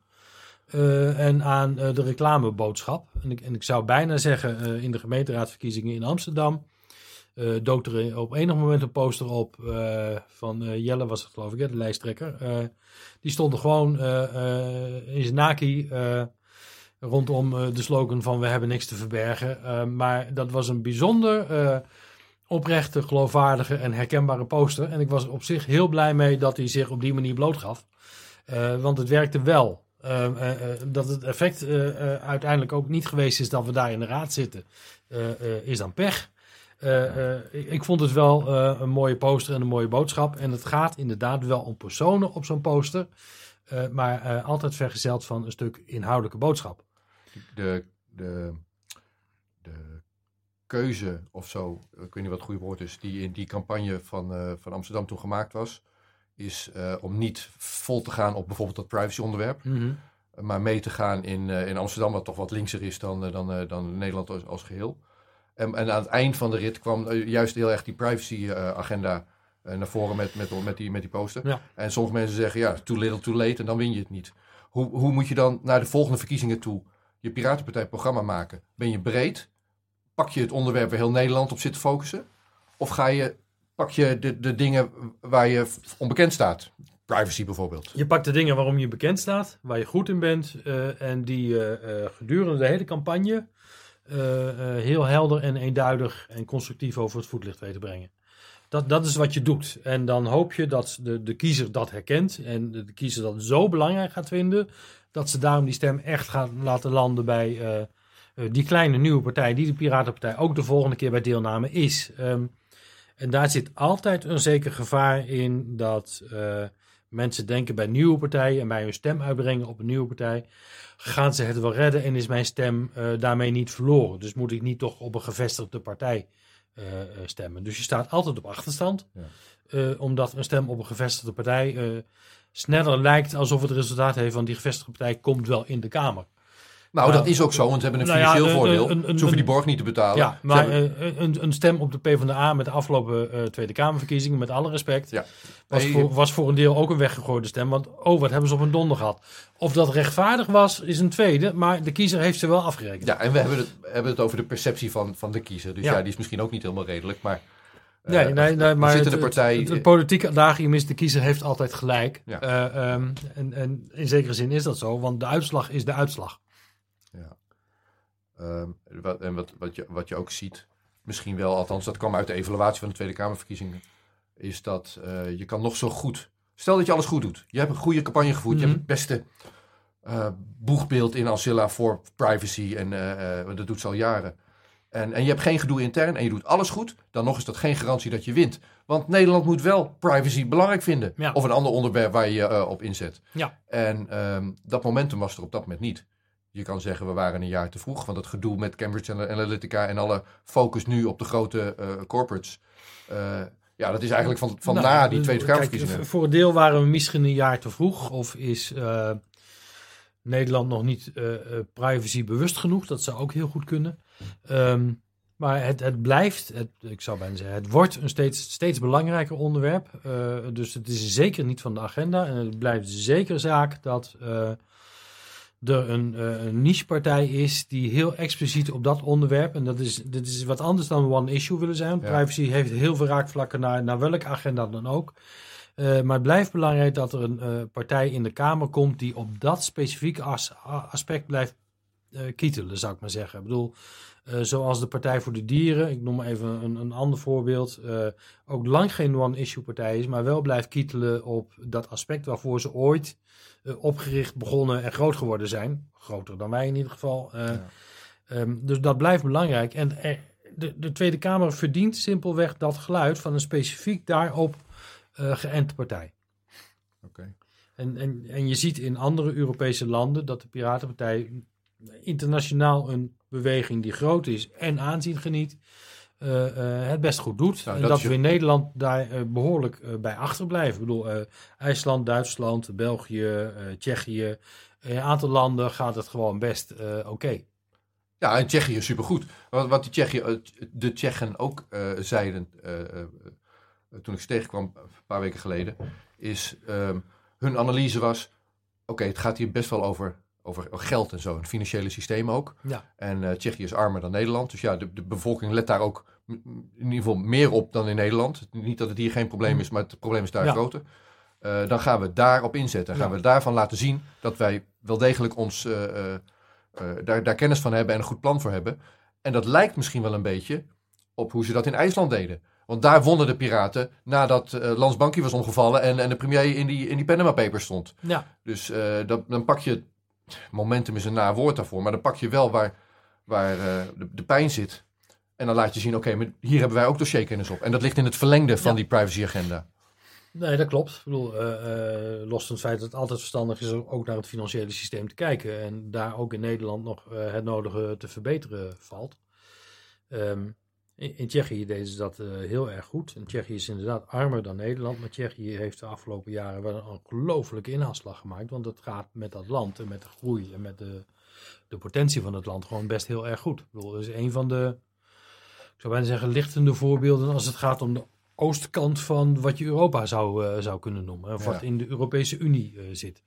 uh, en aan uh, de reclameboodschap. En ik, en ik zou bijna zeggen, in de gemeenteraadsverkiezingen in Amsterdam dook er op enig moment een poster op van Jelle, was het geloof ik, de lijsttrekker. die stond er gewoon in zijn naki rondom de slogan van we hebben niks te verbergen. maar dat was een bijzonder oprechte, geloofwaardige en herkenbare poster. En ik was er op zich heel blij mee dat hij zich op die manier blootgaf. want het werkte wel. Uh, dat het effect uiteindelijk ook niet geweest is dat we daar in de raad zitten, is dan pech. Ik, ik, vond het wel een mooie poster en een mooie boodschap. En het gaat inderdaad wel om personen op zo'n poster, maar altijd vergezeld van een stuk inhoudelijke boodschap. De, de keuze of zo, ik weet niet wat het goede woord is, die in die campagne van, van Amsterdam toen gemaakt was, is uh, om niet vol te gaan op bijvoorbeeld dat privacy onderwerp. Mm -hmm. Maar mee te gaan in, uh, in Amsterdam, wat toch wat linkser is dan, dan, dan Nederland als, als geheel. En, en, aan het eind van de rit kwam juist heel erg die privacy agenda naar voren met, met, met, die, met die poster. Ja. En sommige mensen zeggen, ja, too little, too late, en dan win je het niet. Hoe, hoe moet je dan naar de volgende verkiezingen toe je Piratenpartij programma maken? Ben je breed? Pak je het onderwerp waar heel Nederland op zit te focussen? Of ga je pak je de, de dingen waar je onbekend staat. Privacy bijvoorbeeld. Je pakt de dingen waarom je bekend staat, waar je goed in bent. Uh, en die uh, gedurende de hele campagne heel helder en eenduidig en constructief over het voetlicht weten brengen. Dat, dat is wat je doet. En dan hoop je dat de, de kiezer dat herkent. En de, de kiezer dat zo belangrijk gaat vinden. Dat ze daarom die stem echt gaan laten landen bij die kleine nieuwe partij. Die de Piratenpartij ook de volgende keer bij deelname is. Um, en daar zit altijd een zeker gevaar in dat uh, mensen denken bij nieuwe partijen en bij hun stem uitbrengen op een nieuwe partij, gaan ze het wel redden en is mijn stem uh, daarmee niet verloren. Dus moet ik niet toch op een gevestigde partij uh, stemmen. Dus je staat altijd op achterstand, ja. omdat een stem op een gevestigde partij sneller lijkt alsof het resultaat heeft van die gevestigde partij komt wel in de Kamer. Nou, dat is ook zo, want ze hebben een nou financieel ja, voordeel. Een, een, ze hoeven die borg niet te betalen. Ja, maar hebben... een, een, stem op de PvdA met de afgelopen uh, Tweede Kamerverkiezingen, met alle respect, ja. was, nee, voor, was voor een deel ook een weggegooide stem. Want oh, wat hebben ze op een donder gehad. Of dat rechtvaardig was, is een tweede, maar de kiezer heeft ze wel afgerekend. Ja, en we hebben het, hebben het over de perceptie van, van de kiezer. Dus ja. ja die is misschien ook niet helemaal redelijk, maar... Uh, nee, nee, nee, maar het, de partij... het, het, politieke adagium is de kiezer heeft altijd gelijk. Ja. Uh, um, en, en in zekere zin is dat zo, want de uitslag is de uitslag. Um, wat, en wat, wat, je, wat je ook ziet, misschien wel, althans dat kwam uit de evaluatie van de Tweede Kamerverkiezingen, is dat uh, je kan nog zo goed. Stel dat je alles goed doet. Je hebt een goede campagne gevoerd. Mm -hmm. Je hebt het beste uh, boegbeeld in Ancilla voor privacy. En uh, dat doet ze al jaren. En, en je hebt geen gedoe intern en je doet alles goed. Dan nog is dat geen garantie dat je wint. Want Nederland moet wel privacy belangrijk vinden. Ja. Of een ander onderwerp waar je je op inzet. Ja. En um, dat momentum was er op dat moment niet. Je kan zeggen, we waren een jaar te vroeg. Want het gedoe met Cambridge Analytica en alle focus nu op de grote uh, corporates. Uh, ja, dat is eigenlijk van, van nou, na die Tweede Kamerverkiezingen. Voor een deel waren we misschien een jaar te vroeg. Of is uh, Nederland nog niet privacy bewust genoeg? Dat zou ook heel goed kunnen. Um, maar het, het blijft, het, ik zou bijna zeggen, het wordt een steeds, steeds belangrijker onderwerp. dus het is zeker niet van de agenda. En het blijft zeker zaak dat er een, uh, een nichepartij is die heel expliciet op dat onderwerp, en dat is, dit is wat anders dan one issue willen zijn. Privacy heeft heel veel raakvlakken naar, naar welke agenda dan ook. Uh, maar het blijft belangrijk dat er een uh, partij in de Kamer komt die op dat specifieke as, aspect blijft kietelen, zou ik maar zeggen. Ik bedoel, zoals de Partij voor de Dieren, ik noem even een, een ander voorbeeld, ook lang geen one-issue partij is, maar wel blijft kietelen op dat aspect waarvoor ze ooit opgericht, begonnen en groot geworden zijn. Groter dan wij in ieder geval. Ja. um, dus dat blijft belangrijk. En er, de, de, Tweede Kamer verdient simpelweg dat geluid van een specifiek daarop uh, geënte partij. Okay. En, en, en je ziet in andere Europese landen dat de Piratenpartij internationaal een beweging die groot is en aanzien geniet, het best goed doet. Nou, en dat, dat we in Nederland daar uh, behoorlijk bij achterblijven. Ik bedoel, IJsland, Duitsland, België, Tsjechië. In een aantal landen gaat het gewoon best oké. Okay. Ja, en Tsjechië supergoed. Wat, wat die Tsjechië, de Tsjechen ook zeiden toen ik ze tegenkwam een paar weken geleden, is um, hun analyse was: oké, okay, het gaat hier best wel over over geld en zo, het financiële systeem ook. Ja. En uh, Tsjechië is armer dan Nederland. Dus ja, de, de, bevolking let daar ook in ieder geval meer op dan in Nederland. Niet dat het hier geen probleem is, maar het probleem is daar ja. groter. Uh, dan gaan we daarop inzetten. Dan gaan ja. we daarvan laten zien dat wij wel degelijk ons uh, daar, daar kennis van hebben en een goed plan voor hebben. En dat lijkt misschien wel een beetje op hoe ze dat in IJsland deden. Want daar wonnen de piraten nadat uh, Lans Bankie was omgevallen en, en de premier in die, in die Panama Papers stond. Ja. Dus uh, dat, dan pak je momentum is een naar woord daarvoor, maar dan pak je wel waar, waar uh, de, de, pijn zit. En dan laat je zien, oké, okay, hier hebben wij ook dossierkennis op. En dat ligt in het verlengde van ja. die privacy-agenda. Nee, dat klopt. Ik bedoel, uh, uh, los van het feit dat het altijd verstandig is om ook naar het financiële systeem te kijken. En daar ook in Nederland nog het nodige te verbeteren valt. Um, in, in, Tsjechië deden ze dat heel erg goed. En Tsjechië is inderdaad armer dan Nederland. Maar Tsjechië heeft de afgelopen jaren wel een ongelofelijke inhaalslag gemaakt. Want het gaat met dat land en met de groei en met de, de potentie van het land gewoon best heel erg goed. Ik bedoel, dat is een van de, ik zou bijna zeggen, lichtende voorbeelden als het gaat om de oostkant van wat je Europa zou, uh, zou kunnen noemen. Of ja. wat in de Europese Unie uh, zit.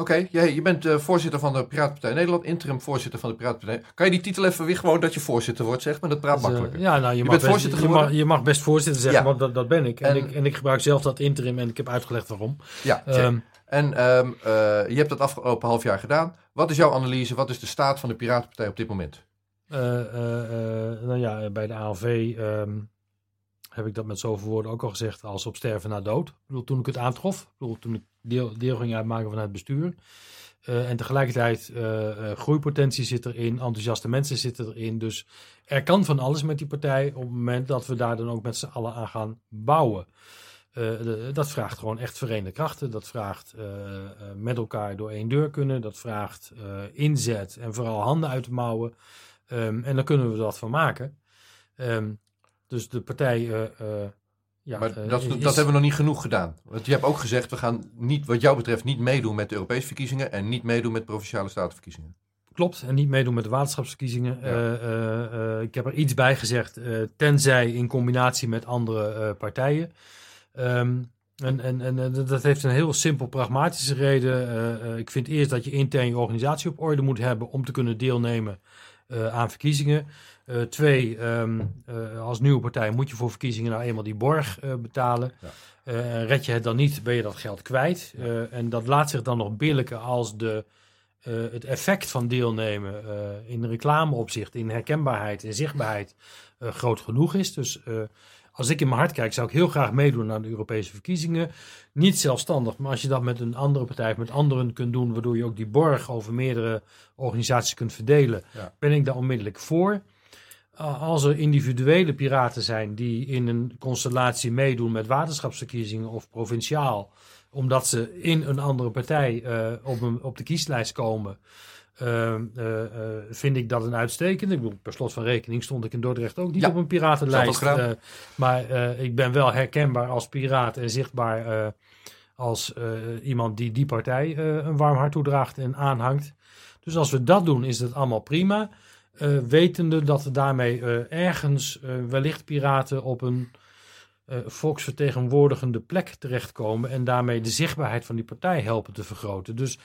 Oké, okay, je, bent uh, voorzitter van de Piratenpartij Nederland, interim voorzitter van de Piratenpartij. Kan je die titel even weer gewoon dat je voorzitter wordt, zeg maar? Dat praat dus, makkelijker. ja, nou, je, je mag bent best, voorzitter je mag, je mag, best voorzitter zeggen, ja. want dat, dat ben ik. En, en, ik. en ik gebruik zelf dat interim en ik heb uitgelegd waarom. Ja, um, en um, uh, je hebt dat afgelopen half jaar gedaan. Wat is jouw analyse? Wat is de staat van de Piratenpartij op dit moment? Nou ja, bij de ALV um, heb ik dat met zoveel woorden ook al gezegd als op sterven na dood. Ik bedoel, toen ik het aantrof, bedoel, toen ik deel, ging uitmaken van het bestuur. Uh, en tegelijkertijd uh, groeipotentie zit erin, enthousiaste mensen zitten erin. Dus er kan van alles met die partij op het moment dat we daar dan ook met z'n allen aan gaan bouwen. Dat vraagt gewoon echt verenigde krachten. Dat vraagt met elkaar door één deur kunnen. Dat vraagt inzet en vooral handen uit de mouwen. Um, en dan kunnen we dat van maken. Um, dus de partij ja, maar dat, is... dat, hebben we nog niet genoeg gedaan. Want je hebt ook gezegd, we gaan niet, wat jou betreft niet meedoen met de Europese verkiezingen en niet meedoen met provinciale statenverkiezingen. Klopt, en niet meedoen met de waterschapsverkiezingen. Ja. Ik heb er iets bij gezegd, tenzij in combinatie met andere partijen. Um, en, en, en dat heeft een heel simpel pragmatische reden. ik vind eerst dat je intern je organisatie op orde moet hebben om te kunnen deelnemen aan verkiezingen. Uh, twee, um, uh, als nieuwe partij moet je voor verkiezingen nou eenmaal die borg uh, betalen. Ja. red je het dan niet, ben je dat geld kwijt. Ja. en dat laat zich dan nog billijken als de, het effect van deelnemen in reclameopzicht, in herkenbaarheid en zichtbaarheid groot genoeg is. Dus als ik in mijn hart kijk, zou ik heel graag meedoen aan de Europese verkiezingen. Niet zelfstandig, maar als je dat met een andere partij, met anderen kunt doen, waardoor je ook die borg over meerdere organisaties kunt verdelen, ja. ben ik daar onmiddellijk voor als er individuele piraten zijn die in een constellatie meedoen met waterschapsverkiezingen of provinciaal, omdat ze in een andere partij uh, op, een, op de kieslijst komen, uh, uh, vind ik dat een uitstekende. Ik bedoel, per slot van rekening stond ik in Dordrecht ook niet ja, op een piratenlijst. maar ik ben wel herkenbaar als piraat en zichtbaar als iemand die die partij een warm hart toedraagt en aanhangt. Dus als we dat doen, is het allemaal prima. Uh, wetende dat daarmee uh, ergens uh, wellicht piraten op een volksvertegenwoordigende plek terechtkomen en daarmee de zichtbaarheid van die partij helpen te vergroten. Dus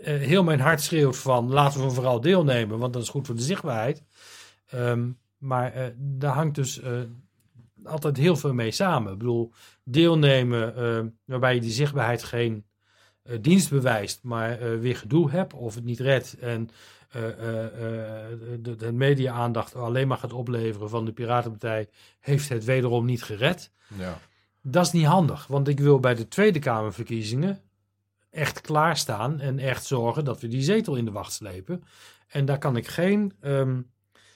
eh, heel mijn hart schreeuwt van laten we vooral deelnemen, want dat is goed voor de zichtbaarheid. Ehm, maar eh, daar hangt dus eh, altijd heel veel mee samen. Ik bedoel, deelnemen eh, waarbij je die zichtbaarheid geen eh, dienst bewijst, maar eh, weer gedoe hebt of het niet redt en eh, eh, eh, de, de media-aandacht alleen maar gaat opleveren van de Piratenpartij, heeft het wederom niet gered. Ja. Dat is niet handig, want ik wil bij de Tweede Kamerverkiezingen echt klaarstaan en echt zorgen dat we die zetel in de wacht slepen. En daar kan ik geen ehm,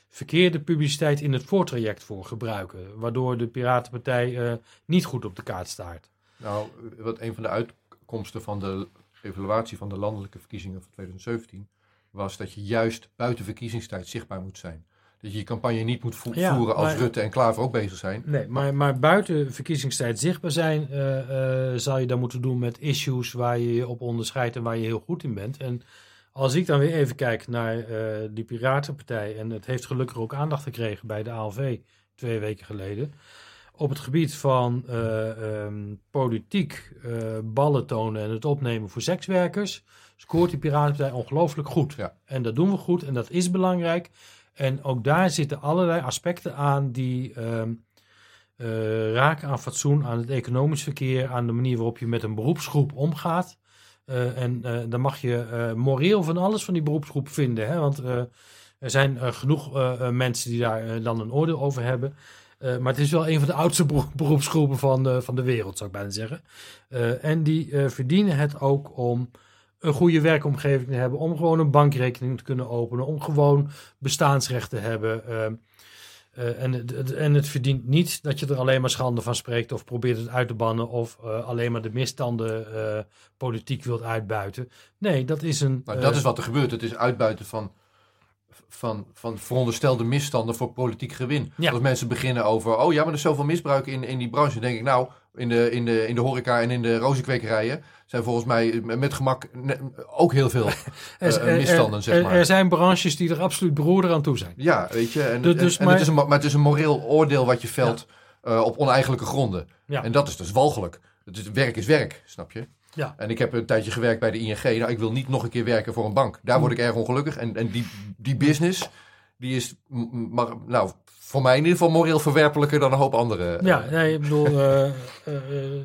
verkeerde publiciteit in het voortraject voor gebruiken, waardoor de Piratenpartij eh, niet goed op de kaart staat. Nou, wat een van de uitkomsten van de evaluatie van de landelijke verkiezingen van 2017 was dat je juist buiten verkiezingstijd zichtbaar moet zijn. Dat je je campagne niet moet vo- Ja, voeren als maar- Rutte en Klaver ook bezig zijn. Nee, maar, maar buiten verkiezingstijd zichtbaar zijn, eh, zal je dan moeten doen met issues waar je je op onderscheidt en waar je heel goed in bent. En als ik dan weer even kijk naar eh die Piratenpartij, en het heeft gelukkig ook aandacht gekregen bij de ALV twee weken geleden. Op het gebied van eh, ehm, politiek, ballen tonen en het opnemen voor sekswerkers, scoort die Piratenpartij ongelooflijk goed. Ja. En dat doen we goed en dat is belangrijk. En ook daar zitten allerlei aspecten aan die ehm, eh, raken aan fatsoen, aan het economisch verkeer, aan de manier waarop je met een beroepsgroep omgaat. Eh, en eh, dan mag je moreel van alles van die beroepsgroep vinden. Hè? Want er zijn genoeg mensen die daar dan een oordeel over hebben. Maar het is wel een van de oudste bero- beroepsgroepen van, de- van de wereld, zou ik bijna zeggen. En die verdienen het ook om een goede werkomgeving te hebben, om gewoon een bankrekening te kunnen openen, om gewoon bestaansrecht te hebben. ehm, eh, en, en het verdient niet dat je er alleen maar schande van spreekt of probeert het uit te bannen of eh, alleen maar de misstanden eh, politiek wilt uitbuiten. Nee, dat is een. Dat is wat er gebeurt. Het is uitbuiten van, van, van veronderstelde misstanden voor politiek gewin. Ja. Als mensen beginnen over, oh ja, maar er is zoveel misbruik in, in die branche. Dan denk ik, nou, in de, in, de, in de horeca en in de rozenkwekerijen zijn volgens mij met gemak ook heel veel er, eh, er- misstanden, zeg er- maar. er zijn branches die er absoluut broeder aan toe zijn. Ja, weet je. En, Dus- en- dus en maar- het is een, maar het is een moreel oordeel wat je velt eh, op oneigenlijke gronden. Ja. En dat is dus walgelijk. Het is, werk is werk, snap je? Ja. En ik heb een tijdje gewerkt bij de ING. Nou, ik wil niet nog een keer werken voor een bank. Daar word ik erg ongelukkig. En, en die, die business, die is maar, nou, voor mij in ieder geval moreel verwerpelijker dan een hoop andere. Ja, nee, ik bedoel, eh, eh, eh,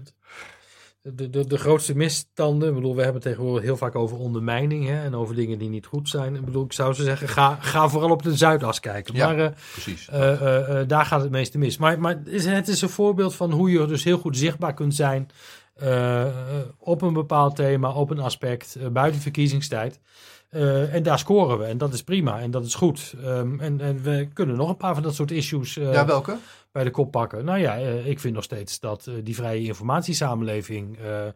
de, de, de grootste misstanden, ik bedoel, we hebben het tegenwoordig heel vaak over ondermijning hè, en over dingen die niet goed zijn. Ik bedoel, ik zou ze zeggen, ga, ga vooral op de Zuidas kijken. Ja. Maar eh, Precies. eh, eh, eh, daar gaat het meeste mis. Maar, maar het is- het is een voorbeeld van hoe je dus heel goed zichtbaar kunt zijn eh, eh, op een bepaald thema, op een aspect, eh, buiten verkiezingstijd. Eh, en daar scoren we en dat is prima en dat is goed. Ehm, en, en we kunnen nog een paar van dat soort issues eh, ja, welke? bij de kop pakken. Nou ja, eh, ik vind nog steeds dat eh, die vrije informatiesamenleving, eh, eh,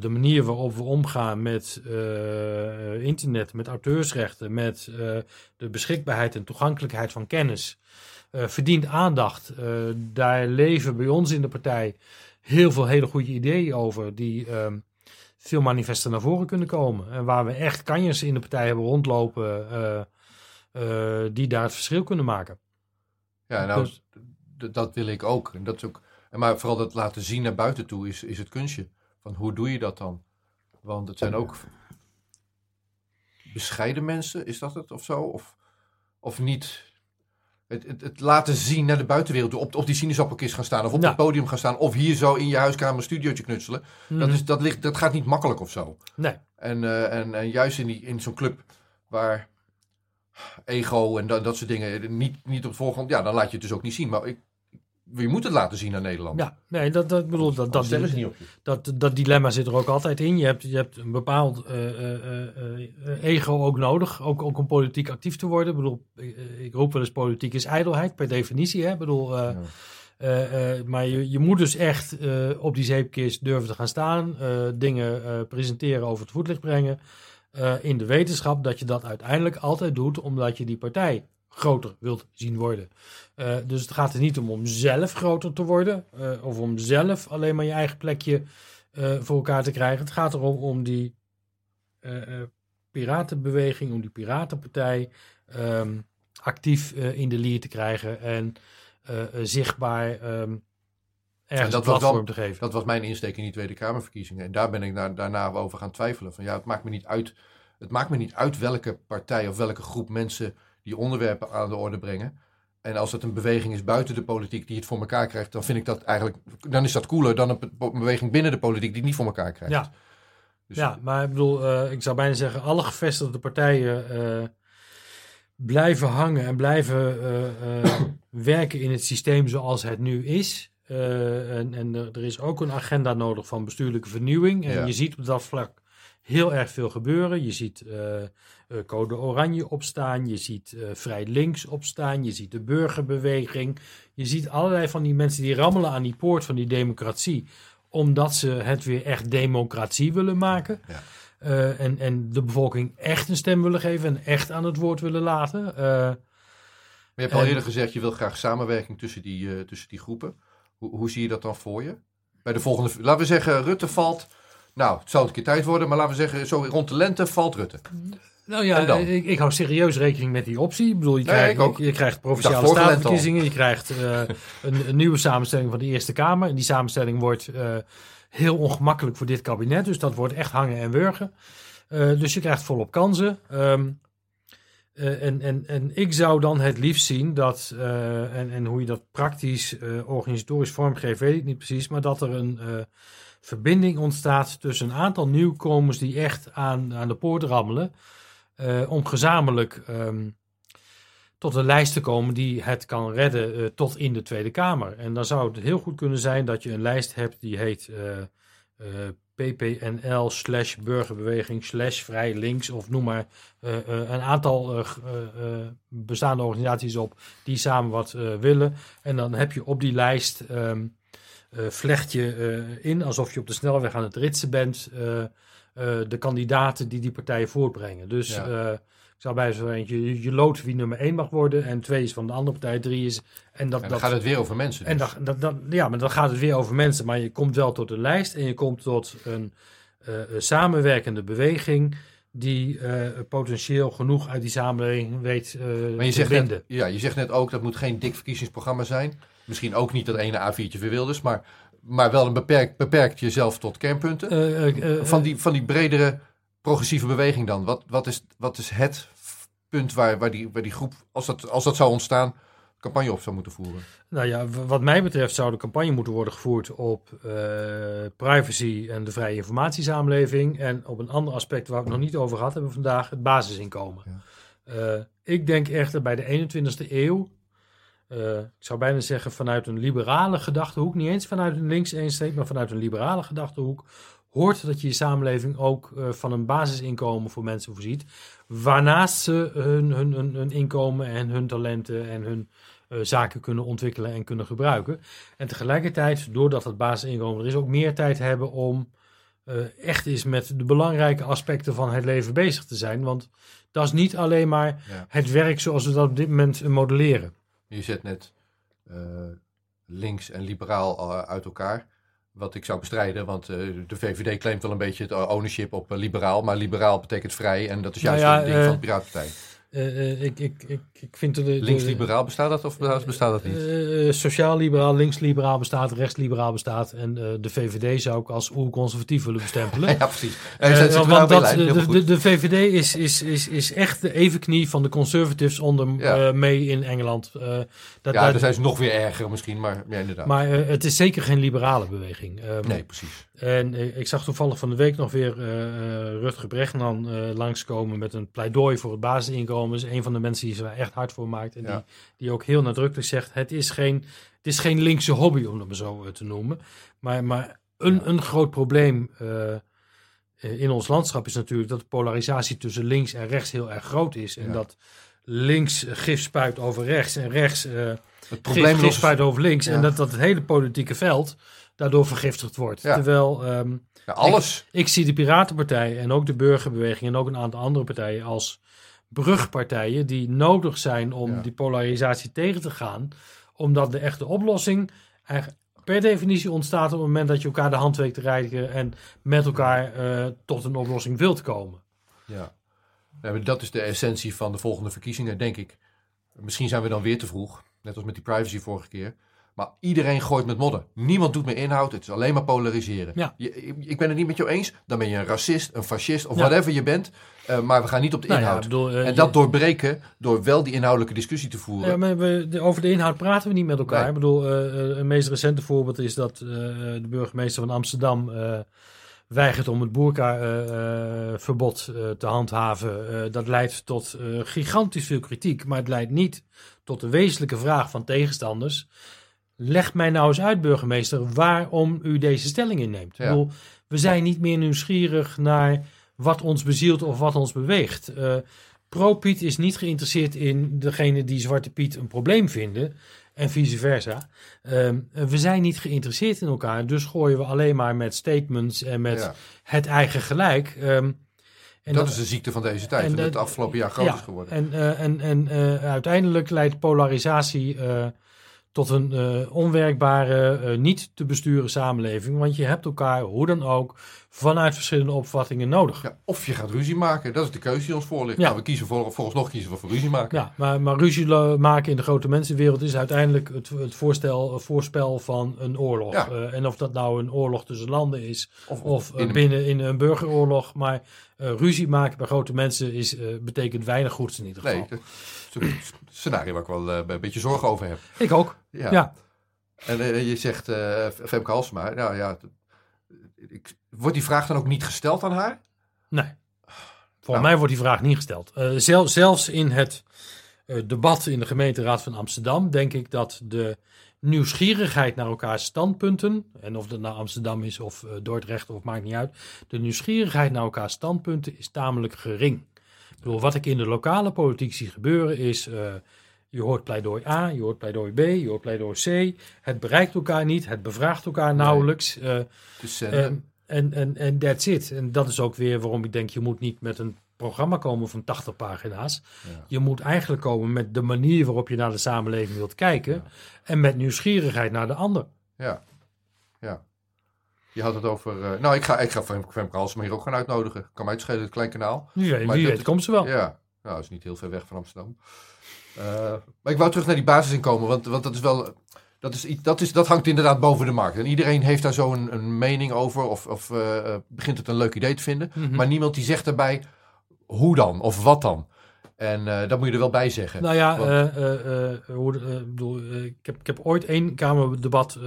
de manier waarop we omgaan met eh, internet, met auteursrechten, met eh, de beschikbaarheid en toegankelijkheid van kennis, eh, verdient aandacht. Eh, daar leven bij ons in de partij heel veel hele goede ideeën over, die ehm, veel manifesten naar voren kunnen komen. En waar we echt kanjers in de partij hebben rondlopen, eh, eh, die daar het verschil kunnen maken. Ja, nou, Dus- dat wil ik ook. En dat is ook. en Maar vooral dat laten zien naar buiten toe is, is het kunstje. Van hoe doe je dat dan? Want het zijn ook bescheiden mensen, is dat het of zo? Of, of niet? Het, het, het laten zien naar de buitenwereld, op, op die sinaasappelkist gaan staan of op Ja. het podium gaan staan of hier zo in je huiskamer een studiootje knutselen. Dat, Mhm. is, dat, ligt, dat gaat niet makkelijk of zo. Nee. En, eh, en, en juist in, die, in zo'n club waar ego en dat, dat soort dingen niet, niet op de voorgrond, ja, dan laat je het dus ook niet zien. Maar ik, je moet het laten zien aan Nederland. Ja, nee, dat, dat ik bedoel, dat, dat, dat, dat dilemma zit er ook altijd in. Je hebt, je hebt een bepaald eh, eh, eh, ego ook nodig, ook, ook om politiek actief te worden. Ik bedoel, ik, roep wel eens politiek is ijdelheid, per definitie. Hè? Ik bedoel, Ja. maar je, je moet dus echt op die zeepkist durven te gaan staan, dingen presenteren, over het voetlicht brengen. in de wetenschap dat je dat uiteindelijk altijd doet, omdat je die partij groter wilt zien worden. Eh, dus het gaat er niet om om zelf groter te worden, eh, of om zelf alleen maar je eigen plekje eh, voor elkaar te krijgen. Het gaat erom om die piratenbeweging, om die piratenpartij ehm, actief in de lier te krijgen en zichtbaar ehm ergens dat was platform te geven. Dat was mijn insteek in die Tweede Kamerverkiezingen. En daar ben ik na- daarna over gaan twijfelen. Van ja, het maakt me niet uit Het maakt me niet uit welke partij of welke groep mensen die onderwerpen aan de orde brengen. En als het een beweging is buiten de politiek die het voor elkaar krijgt, dan vind ik dat eigenlijk, dan is dat cooler dan een be- beweging binnen de politiek die het niet voor elkaar krijgt. Ja. Dus- ja, maar ik bedoel, eh, ik zou bijna zeggen, alle gevestigde partijen eh, blijven hangen en blijven eh, werken in het systeem zoals het nu is. En en er, er is ook een agenda nodig van bestuurlijke vernieuwing. En Ja. je ziet op dat vlak heel erg veel gebeuren. Je ziet eh, eh, Code Oranje opstaan, je ziet eh, Vrij Links opstaan, je ziet de burgerbeweging. Je ziet allerlei van die mensen die rammelen aan die poort van die democratie omdat ze het weer echt democratie willen maken. Ja. En, en de bevolking echt een stem willen geven en echt aan het woord willen laten. Maar je hebt al eerder gezegd, je wil graag samenwerking tussen die, tussen die groepen. Hoe, hoe zie je dat dan voor je? Bij de volgende, laten we zeggen, Rutte valt. Nou, het zou een keer tijd worden, maar laten we zeggen, zo rond de lente valt Rutte. nou ja, ik, ik hou serieus rekening met die optie. Ik bedoel, je Nee, krijgt, ik ook. je, je krijgt provinciale statenverkiezingen, je krijgt eh, een, een nieuwe samenstelling van de Eerste Kamer. En die samenstelling wordt eh, heel ongemakkelijk voor dit kabinet, dus dat wordt echt hangen en wurgen. Eh, dus je krijgt volop kansen. Ehm, eh, en, en, en ik zou dan het liefst zien dat, en, en hoe je dat praktisch organisatorisch vormgeeft, weet ik niet precies, maar dat er een verbinding ontstaat tussen een aantal nieuwkomers die echt aan, aan de poort rammelen, eh, om gezamenlijk ehm, tot een lijst te komen die het kan redden eh, tot in de Tweede Kamer. En dan zou het heel goed kunnen zijn dat je een lijst hebt die heet eh, PPNL slash burgerbeweging slash vrij links of noem maar een aantal bestaande organisaties op die samen wat willen. En dan heb je op die lijst ehm, eh, vlecht je eh, in alsof je op de snelweg aan het ritsen bent eh, eh, de kandidaten die die partijen voortbrengen. Dus Ja. eh, ik zou bij zo eentje, je, je loodt wie nummer 1 mag worden en twee is van de andere partij, drie is. En dat, En dan dat, gaat het weer over mensen. en dus. dan, dat, dat, ja, maar dan gaat het weer over mensen. Maar je komt wel tot een lijst en je komt tot een eh, samenwerkende beweging die eh, potentieel genoeg uit die samenleving weet eh Maar je te zegt, binden. net, ja, je zegt net ook, dat moet geen dik verkiezingsprogramma zijn. Misschien ook niet dat ene A4'tje voor Wilders, maar, maar wel een beperkt, beperkt jezelf tot kernpunten. Eh, eh, eh, van, die, van die bredere progressieve beweging dan? Wat, wat, is, wat is het punt waar, waar, die, waar die groep, als dat, als dat zou ontstaan, campagne op zou moeten voeren? Nou ja, wat mij betreft zou de campagne moeten worden gevoerd op privacy en de vrije informatiesamenleving. En op een ander aspect waar we het nog niet over gehad hebben vandaag, het basisinkomen. Ik denk echter bij de 21ste eeuw, eh, ik zou bijna zeggen vanuit een liberale gedachtehoek, niet eens vanuit een links eensteek, maar vanuit een liberale gedachtehoek, hoort dat je je samenleving ook eh, van een basisinkomen voor mensen voorziet. Waarnaast ze hun, hun, hun, hun inkomen en hun talenten en hun eh, zaken kunnen ontwikkelen en kunnen gebruiken. En tegelijkertijd, doordat het basisinkomen er is, ook meer tijd hebben om echt eens met de belangrijke aspecten van het leven bezig te zijn. Want dat is niet alleen maar Ja. het werk zoals we dat op dit moment modelleren. Je zet net eh, links en liberaal eh, uit elkaar. Wat ik zou bestrijden, want eh, de VVD claimt wel een beetje het ownership op liberaal. Maar liberaal betekent vrij en dat is Nou juist ja, een ding van de Piratenpartij. Eh, eh, ik, ik, ik, ik vind de, de, Links-liberaal bestaat dat of bestaat dat niet? Eh, eh, Sociaal-liberaal, links-liberaal bestaat, rechts-liberaal bestaat. En eh, de VVD zou ik als oer-conservatief willen bestempelen. ja, precies. Eh, want dat, lijn, de, de, de VVD is, is, is, is echt de evenknie van de conservatives onder Ja. eh, mee in Engeland. Eh, dat, ja, dat- dan zijn ze nog weer erger misschien, maar ja, inderdaad. maar eh, het is zeker geen liberale beweging. Ehm, nee, precies. En eh, ik zag toevallig van de week nog weer eh eh, Rutger Bregman eh langskomen met een pleidooi voor het basisinkomen. Is een van de mensen die er echt hard voor maakt. En Ja. die, die ook heel nadrukkelijk zegt, het is geen, het is geen linkse hobby om het maar zo eh, te noemen. Maar, maar een, Ja. een groot probleem eh, eh, in ons landschap is natuurlijk dat de polarisatie tussen links en rechts heel erg groot is. En Ja. dat links gif spuit over rechts en rechts eh Het probleem gif spuit over links. En dat, dat het hele politieke veld daardoor vergiftigd wordt. Ja. Terwijl... ehm, ja, alles. ik zie de Piratenpartij en ook de Burgerbeweging en ook een aantal andere partijen als brugpartijen die nodig zijn om Ja. die polarisatie tegen te gaan. Omdat de echte oplossing eigenlijk per definitie ontstaat op het moment dat je elkaar de hand weet te reiken en met elkaar eh, tot een oplossing wilt komen. Ja. Ja, dat is de essentie van de volgende verkiezingen, denk ik. Misschien zijn we dan weer te vroeg, net als met die privacy vorige keer. Maar iedereen gooit met modder. Niemand doet meer inhoud. Het is alleen maar polariseren. Ja. Je, ik ben het niet met jou eens. Dan ben je een racist, een fascist of Ja. whatever je bent. Eh, maar we gaan niet op de Nou inhoud. eh, en je- dat doorbreken door wel die inhoudelijke discussie te voeren. Ja, maar we, de- over de inhoud praten we niet met elkaar. Nee. Ik bedoel, eh, een meest recente voorbeeld is dat de burgemeester van Amsterdam weigert om het boerka-verbod eh, te handhaven. Dat leidt tot gigantisch veel kritiek, maar het leidt niet tot de wezenlijke vraag van tegenstanders. Leg mij nou eens uit, burgemeester, waarom u deze stelling inneemt. Ja. Ik bedoel, we zijn niet meer nieuwsgierig naar wat ons bezielt of wat ons beweegt. Eh, Pro-Piet is niet geïnteresseerd in degene die Zwarte Piet een probleem vinden. En vice versa. Ehm, we zijn niet geïnteresseerd in elkaar. Dus gooien we alleen maar met statements en met Ja. het eigen gelijk. Ehm, en dat is de ziekte van deze tijd. en dat het afgelopen jaar groot ja, is geworden. En, eh, en, en eh, uiteindelijk leidt polarisatie tot een eh, onwerkbare, eh, niet te besturen samenleving. Want je hebt elkaar, hoe dan ook, vanuit verschillende opvattingen nodig. Ja, of je gaat ruzie maken. Dat is de keuze die ons voor ligt. Ja. Nou, we kiezen voor, volgens nog kiezen we voor ruzie maken. Ja, maar, maar ruzie maken in de grote mensenwereld is uiteindelijk het, het voorstel, het voorspel van een oorlog. Ja. Eh, en of dat nou een oorlog tussen landen is Of, of in een- binnen in een burgeroorlog. Maar ruzie maken bij grote mensen is, betekent weinig goeds in ieder geval. Nee, scenario waar ik wel eh, een beetje zorgen over heb. Ik ook. Ja. Ja. En eh, je zegt eh Femke Halsema. Nou ja, ik, wordt die vraag dan ook niet gesteld aan haar? Nee. Volgens Nou. mij wordt die vraag niet gesteld. Zel- zelfs in het debat in de gemeenteraad van Amsterdam denk ik dat de nieuwsgierigheid naar elkaars standpunten, en of dat nou Amsterdam is of Dordrecht of maakt niet uit, de nieuwsgierigheid naar elkaars standpunten is tamelijk gering. Bedoel, wat ik in de lokale politiek zie gebeuren is, eh, je hoort pleidooi A, je hoort pleidooi B, je hoort pleidooi C. Het bereikt elkaar niet, het bevraagt elkaar nauwelijks. Eh, Dus, eh, Ehm, en en en that's it. En dat is ook weer waarom ik denk, je moet niet met een programma komen van 80 pagina's. Ja. Je moet eigenlijk komen met de manier waarop je naar de samenleving wilt kijken. En met nieuwsgierigheid naar de ander. ja. ja. Je had het over... eh, nou, ik ga, ik ga Femke Femke Halsema hier ook gaan uitnodigen. Kan mij het schelen, het klein kanaal. Wie Maar wie dat weet komt ze wel. Ja, nou, dat is niet heel ver weg van Amsterdam. Eh, maar ik wou terug naar die basisinkomen, want, want dat is wel... Dat, is, dat, is, dat hangt inderdaad boven de markt. En iedereen heeft daar zo een, een mening over of, of eh, begint het een leuk idee te vinden. Mhm. Maar niemand die zegt daarbij hoe dan of wat dan. En dat moet je er wel bij zeggen. Nou ja, Want- bedoel, ik, heb, ik heb ooit één Kamerdebat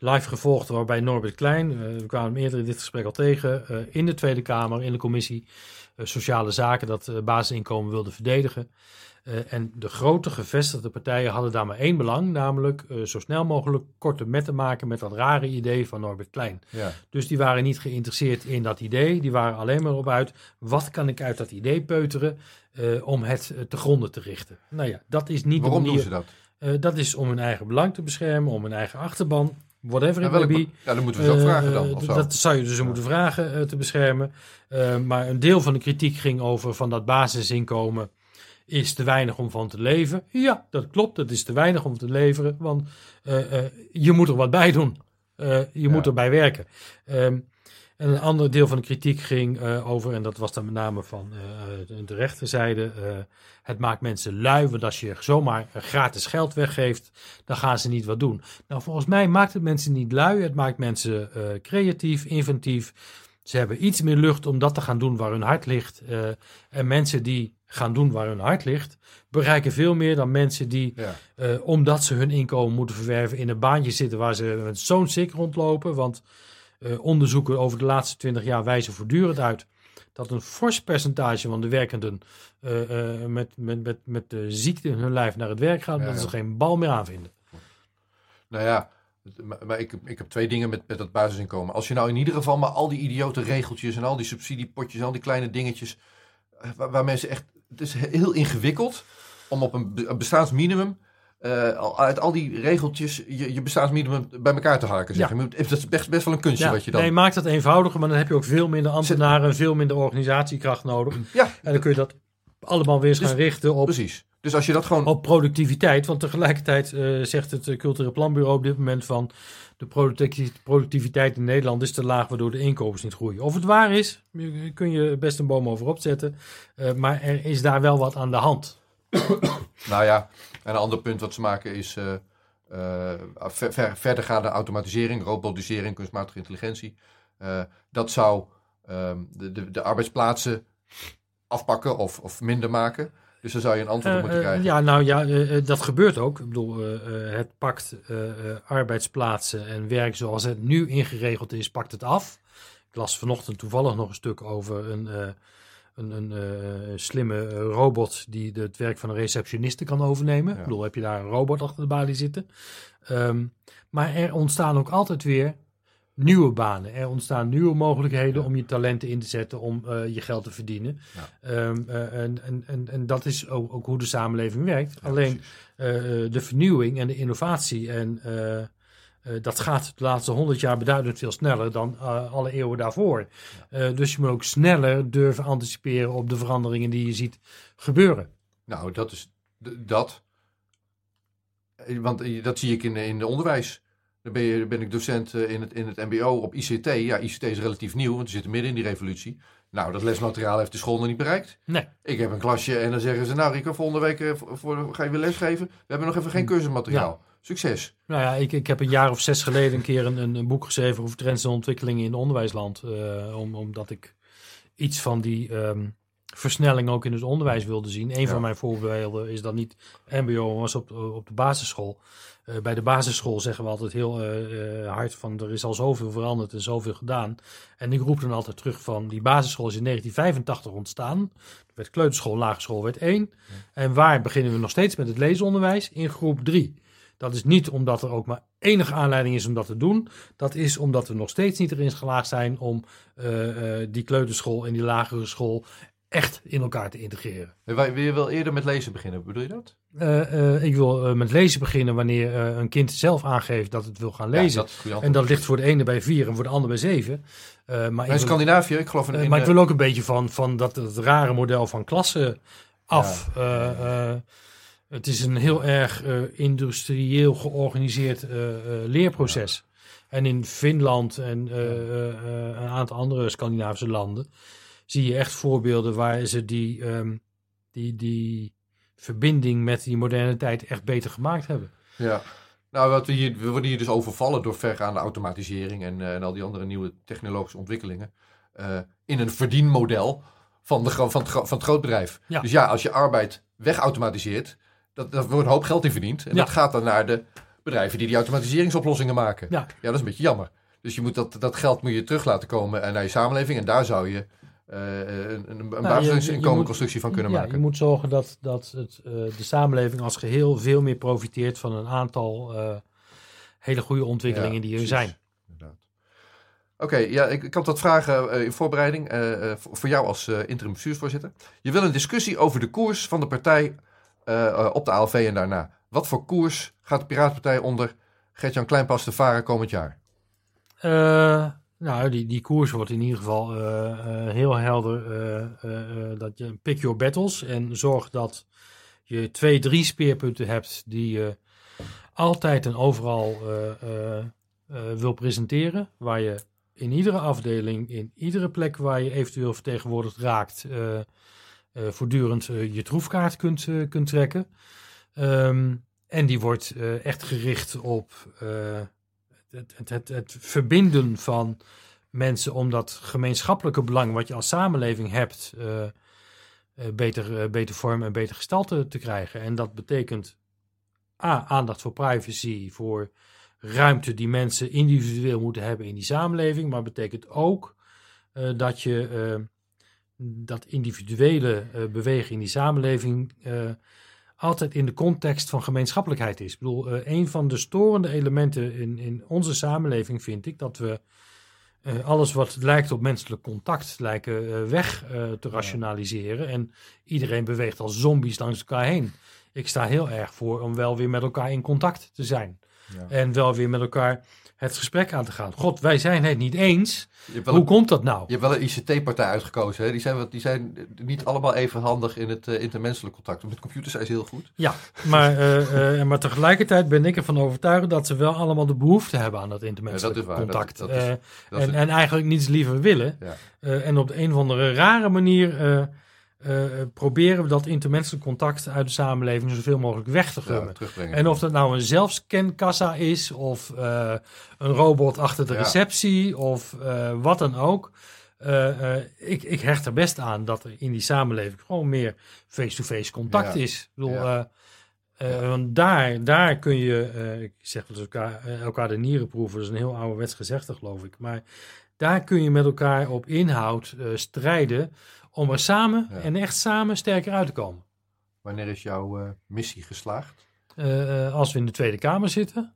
live gevolgd waarbij Norbert Klein, eh, we kwamen hem eerder in dit gesprek al tegen, eh, in de Tweede Kamer, in de commissie eh, Sociale Zaken, dat basisinkomen wilde verdedigen. En de grote gevestigde partijen hadden daar maar één belang, namelijk zo snel mogelijk korte metten maken met dat rare idee van Norbert Klein. ja. Dus die waren niet geïnteresseerd in dat idee. Die waren alleen maar op uit, wat kan ik uit dat idee peuteren om het te gronden te richten. Nou ja, dat is niet Waarom de doen manier. ze dat? Dat is om hun eigen belang te beschermen, om hun eigen achterban, whatever it may be. ja, dan moeten we ze ook Eh, vragen dan. Of zo. dat zou je dus Ja. moeten vragen eh, te beschermen. Eh, maar een deel van de kritiek ging over van dat basisinkomen is te weinig om van te leven. Ja, dat klopt. Dat is te weinig om te leveren, want je moet er wat bij doen. Je moet erbij werken. Ehm, en een ander deel van de kritiek ging eh, over, en dat was dan met name van eh, de- de rechterzijde, eh, het maakt mensen lui, want als je zomaar eh, gratis geld weggeeft, dan gaan ze niet wat doen. Nou, volgens mij maakt het mensen niet lui, het maakt mensen eh, creatief, inventief. Ze hebben iets meer lucht om dat te gaan doen waar hun hart ligt. eh, en mensen die gaan doen waar hun hart ligt, bereiken veel meer dan mensen die Ja. eh, omdat ze hun inkomen moeten verwerven in een baantje zitten waar ze met zo'n sik rondlopen. Want eh, onderzoeken over de laatste twintig jaar wijzen voortdurend uit dat een fors percentage van de werkenden eh, eh, met, met, met, met de ziekte in hun lijf naar het werk gaan, Ja, dat ze geen bal meer aanvinden. Nou ja, maar, ik, ik heb twee dingen met, met dat basisinkomen. Als je nou in ieder geval maar al die idiote regeltjes en al die subsidiepotjes en al die kleine dingetjes, waar, waar mensen echt, het is heel ingewikkeld om op een bestaansminimum, al- uit al die regeltjes, je, je bestaansminimum bij elkaar te harken. Zeg. Ja. Dat is best, best wel een kunstje Ja, wat je dan... Nee, maakt het eenvoudiger, maar dan heb je ook veel minder ambtenaren en veel minder organisatiekracht nodig. ja, En dan kun je dat allemaal weer eens Dus- gaan richten op precies. Dus als je dat gewoon... op productiviteit. Want tegelijkertijd eh, zegt het eh, Cultureel Planbureau op dit moment van de producti- productiviteit in Nederland is te laag, waardoor de inkomens niet groeien. Of het waar is, kun je best een boom over opzetten. Maar er is daar wel wat aan de hand. Nou ja, en een ander punt wat ze maken is... eh, eh, ver, ver, verdergaande automatisering, robotisering, kunstmatige intelligentie. eh, dat zou ehm, de, de, de arbeidsplaatsen afpakken of, of minder maken. Dus daar zou je een antwoord op moeten krijgen. ja, nou ja, dat gebeurt ook. Ik bedoel, het pakt arbeidsplaatsen en werk zoals het nu ingeregeld is, pakt het af. Ik las vanochtend toevallig nog een stuk over een, een, een eh, slimme eh, robot die het werk van een receptioniste kan overnemen. Ja. Ik bedoel, heb je daar een robot achter de balie zitten. Ehm, maar er ontstaan ook altijd weer nieuwe banen. Er ontstaan nieuwe mogelijkheden Ja. om je talenten in te zetten om eh, je geld te verdienen. Ja. Ehm, eh, en, en, en, en dat is ook, ook hoe de samenleving werkt. Alleen de vernieuwing en de innovatie en eh, dat gaat de laatste honderd jaar beduidend veel sneller dan eh, alle eeuwen daarvoor. Eh, dus je moet ook sneller durven anticiperen op de veranderingen die je ziet gebeuren. Nou, dat is dat. Want dat zie ik in, in het onderwijs. Dan ben, je, ben ik docent in het, in het MBO op ICT. Ja, ICT is relatief nieuw, want we zitten midden in die revolutie. Nou, dat lesmateriaal heeft de school nog niet bereikt. Nee. Ik heb een klasje en dan zeggen ze: Nou, Rico, volgende week voor, voor- ga je weer lesgeven. We hebben nog even geen cursusmateriaal. Succes. Nou ja, ik, ik heb een jaar of zes geleden een keer een, een, een boek geschreven over trends en ontwikkelingen in het onderwijsland. eh, om, omdat ik iets van die ehm, versnelling ook in het onderwijs wilde zien. Een Ja. van mijn voorbeelden is dat niet MBO, maar was op, op de basisschool. Eh, bij de basisschool zeggen we altijd heel eh, hard van er is al zoveel veranderd en zoveel gedaan. En ik roep dan altijd terug van die basisschool is in 1985 ontstaan. Er werd kleuterschool, lagere school werd één. En waar beginnen we nog steeds met het leesonderwijs? In groep drie. Dat is niet omdat er ook maar enige aanleiding is om dat te doen. Dat is omdat we nog steeds niet erin geslaagd zijn om eh, eh, die kleuterschool en die lagere school echt in elkaar te integreren. En wij- Wil je wel eerder met lezen beginnen? Bedoel je dat? Eh, ik wil met lezen beginnen wanneer een kind zelf aangeeft dat het wil gaan Ja, lezen. dat en dat ligt voor de ene bij vier en voor de ander bij zeven. Maar Maar in Scandinavië, ik geloof in, maar ik wil ook een beetje van, van dat het rare model van klassen af. Het is een heel erg eh, industrieel georganiseerd eh, eh, leerproces. En in Finland en een aantal andere Scandinavische landen zie je echt voorbeelden waar ze die, ehm, die, die verbinding met die moderne tijd echt beter gemaakt hebben. Ja. Nou, wat we, hier, we worden hier dus overvallen door vergaande automatisering en, en al die andere nieuwe technologische ontwikkelingen. in een verdienmodel van, de, van, het, van het grootbedrijf. Ja. Dus ja, als je arbeid wegautomatiseert, dat, dat wordt een hoop geld in verdiend. En Ja. dat gaat dan naar de bedrijven die die automatiseringsoplossingen maken. Ja. ja, dat is een beetje jammer. Dus je moet dat, dat geld moet je terug laten komen eh, naar je samenleving. En daar zou je eh, een, een, een Nou, basisinkomenconstructie van kunnen ja, maken. Je moet zorgen dat, dat het, eh, de samenleving als geheel veel meer profiteert van een aantal eh, hele goede ontwikkelingen Ja, die er zijn. Oké, ja, ik, ik had wat vragen eh, in voorbereiding eh, eh, voor, jou als eh, interim bestuursvoorzitter. Je wil een discussie over de koers van de partij eh, eh, op de ALV en daarna. Wat voor koers gaat de Piratenpartij onder Gert-Jan Kleinpas te varen komend jaar? Eh, nou, die, die koers wordt in ieder geval heel helder. dat je pick your battles en zorg dat je twee, drie speerpunten hebt die je altijd en overal wil presenteren. Waar je in iedere afdeling, in iedere plek waar je eventueel vertegenwoordigd raakt, voortdurend eh, je troefkaart kunt, eh, kunt trekken. Ehm, en die wordt eh, echt gericht op eh, het, het, het, het verbinden van mensen om dat gemeenschappelijke belang wat je als samenleving hebt, eh, eh, beter, eh, beter vorm en beter gestalte te krijgen. En dat betekent A, aandacht voor privacy, voor ruimte die mensen individueel moeten hebben in die samenleving, maar betekent ook eh, dat je eh, dat individuele eh, bewegen in die samenleving eh, altijd in de context van gemeenschappelijkheid is. Ik bedoel, eh, een van de storende elementen in, in onze samenleving vind ik dat we alles wat lijkt op menselijk contact lijken weg te rationaliseren. En iedereen beweegt als zombies langs elkaar heen. Ik sta heel erg voor om wel weer met elkaar in contact te zijn. Ja. En wel weer met elkaar het gesprek aan te gaan. God, wij zijn het niet eens. Hoe een, komt dat nou? je hebt wel een ICT-partij uitgekozen. Hè? Die, zijn, wat- die zijn niet allemaal even handig in het eh, intermenselijk contact. Met computers zijn ze heel goed. Ja, maar, eh, eh, maar tegelijkertijd ben ik ervan overtuigd dat ze wel allemaal de behoefte hebben aan dat intermenselijk Ja, dat waar. contact. Dat- dat is- Dat is en, en eigenlijk niets liever willen. Ja. En op de een of andere rare manier eh, proberen we dat intermenselijk contact uit de samenleving zoveel mogelijk weg te gummen. En of dat nou een zelfscankassa is, of eh, een robot achter de Ja. receptie, of eh, wat dan ook. Ik, ik hecht er best aan dat er in die samenleving gewoon meer face-to-face contact Ja. is. Ik bedoel, want daar, daar kun je, ik zeg wel elkaar, elkaar de nieren proeven, dat is een heel ouderwets gezegde geloof ik. Maar daar kun je met elkaar op inhoud strijden om er samen Ja. en echt samen sterker uit te komen. Wanneer is jouw eh, missie geslaagd? Eh, eh, als we in de Tweede Kamer zitten.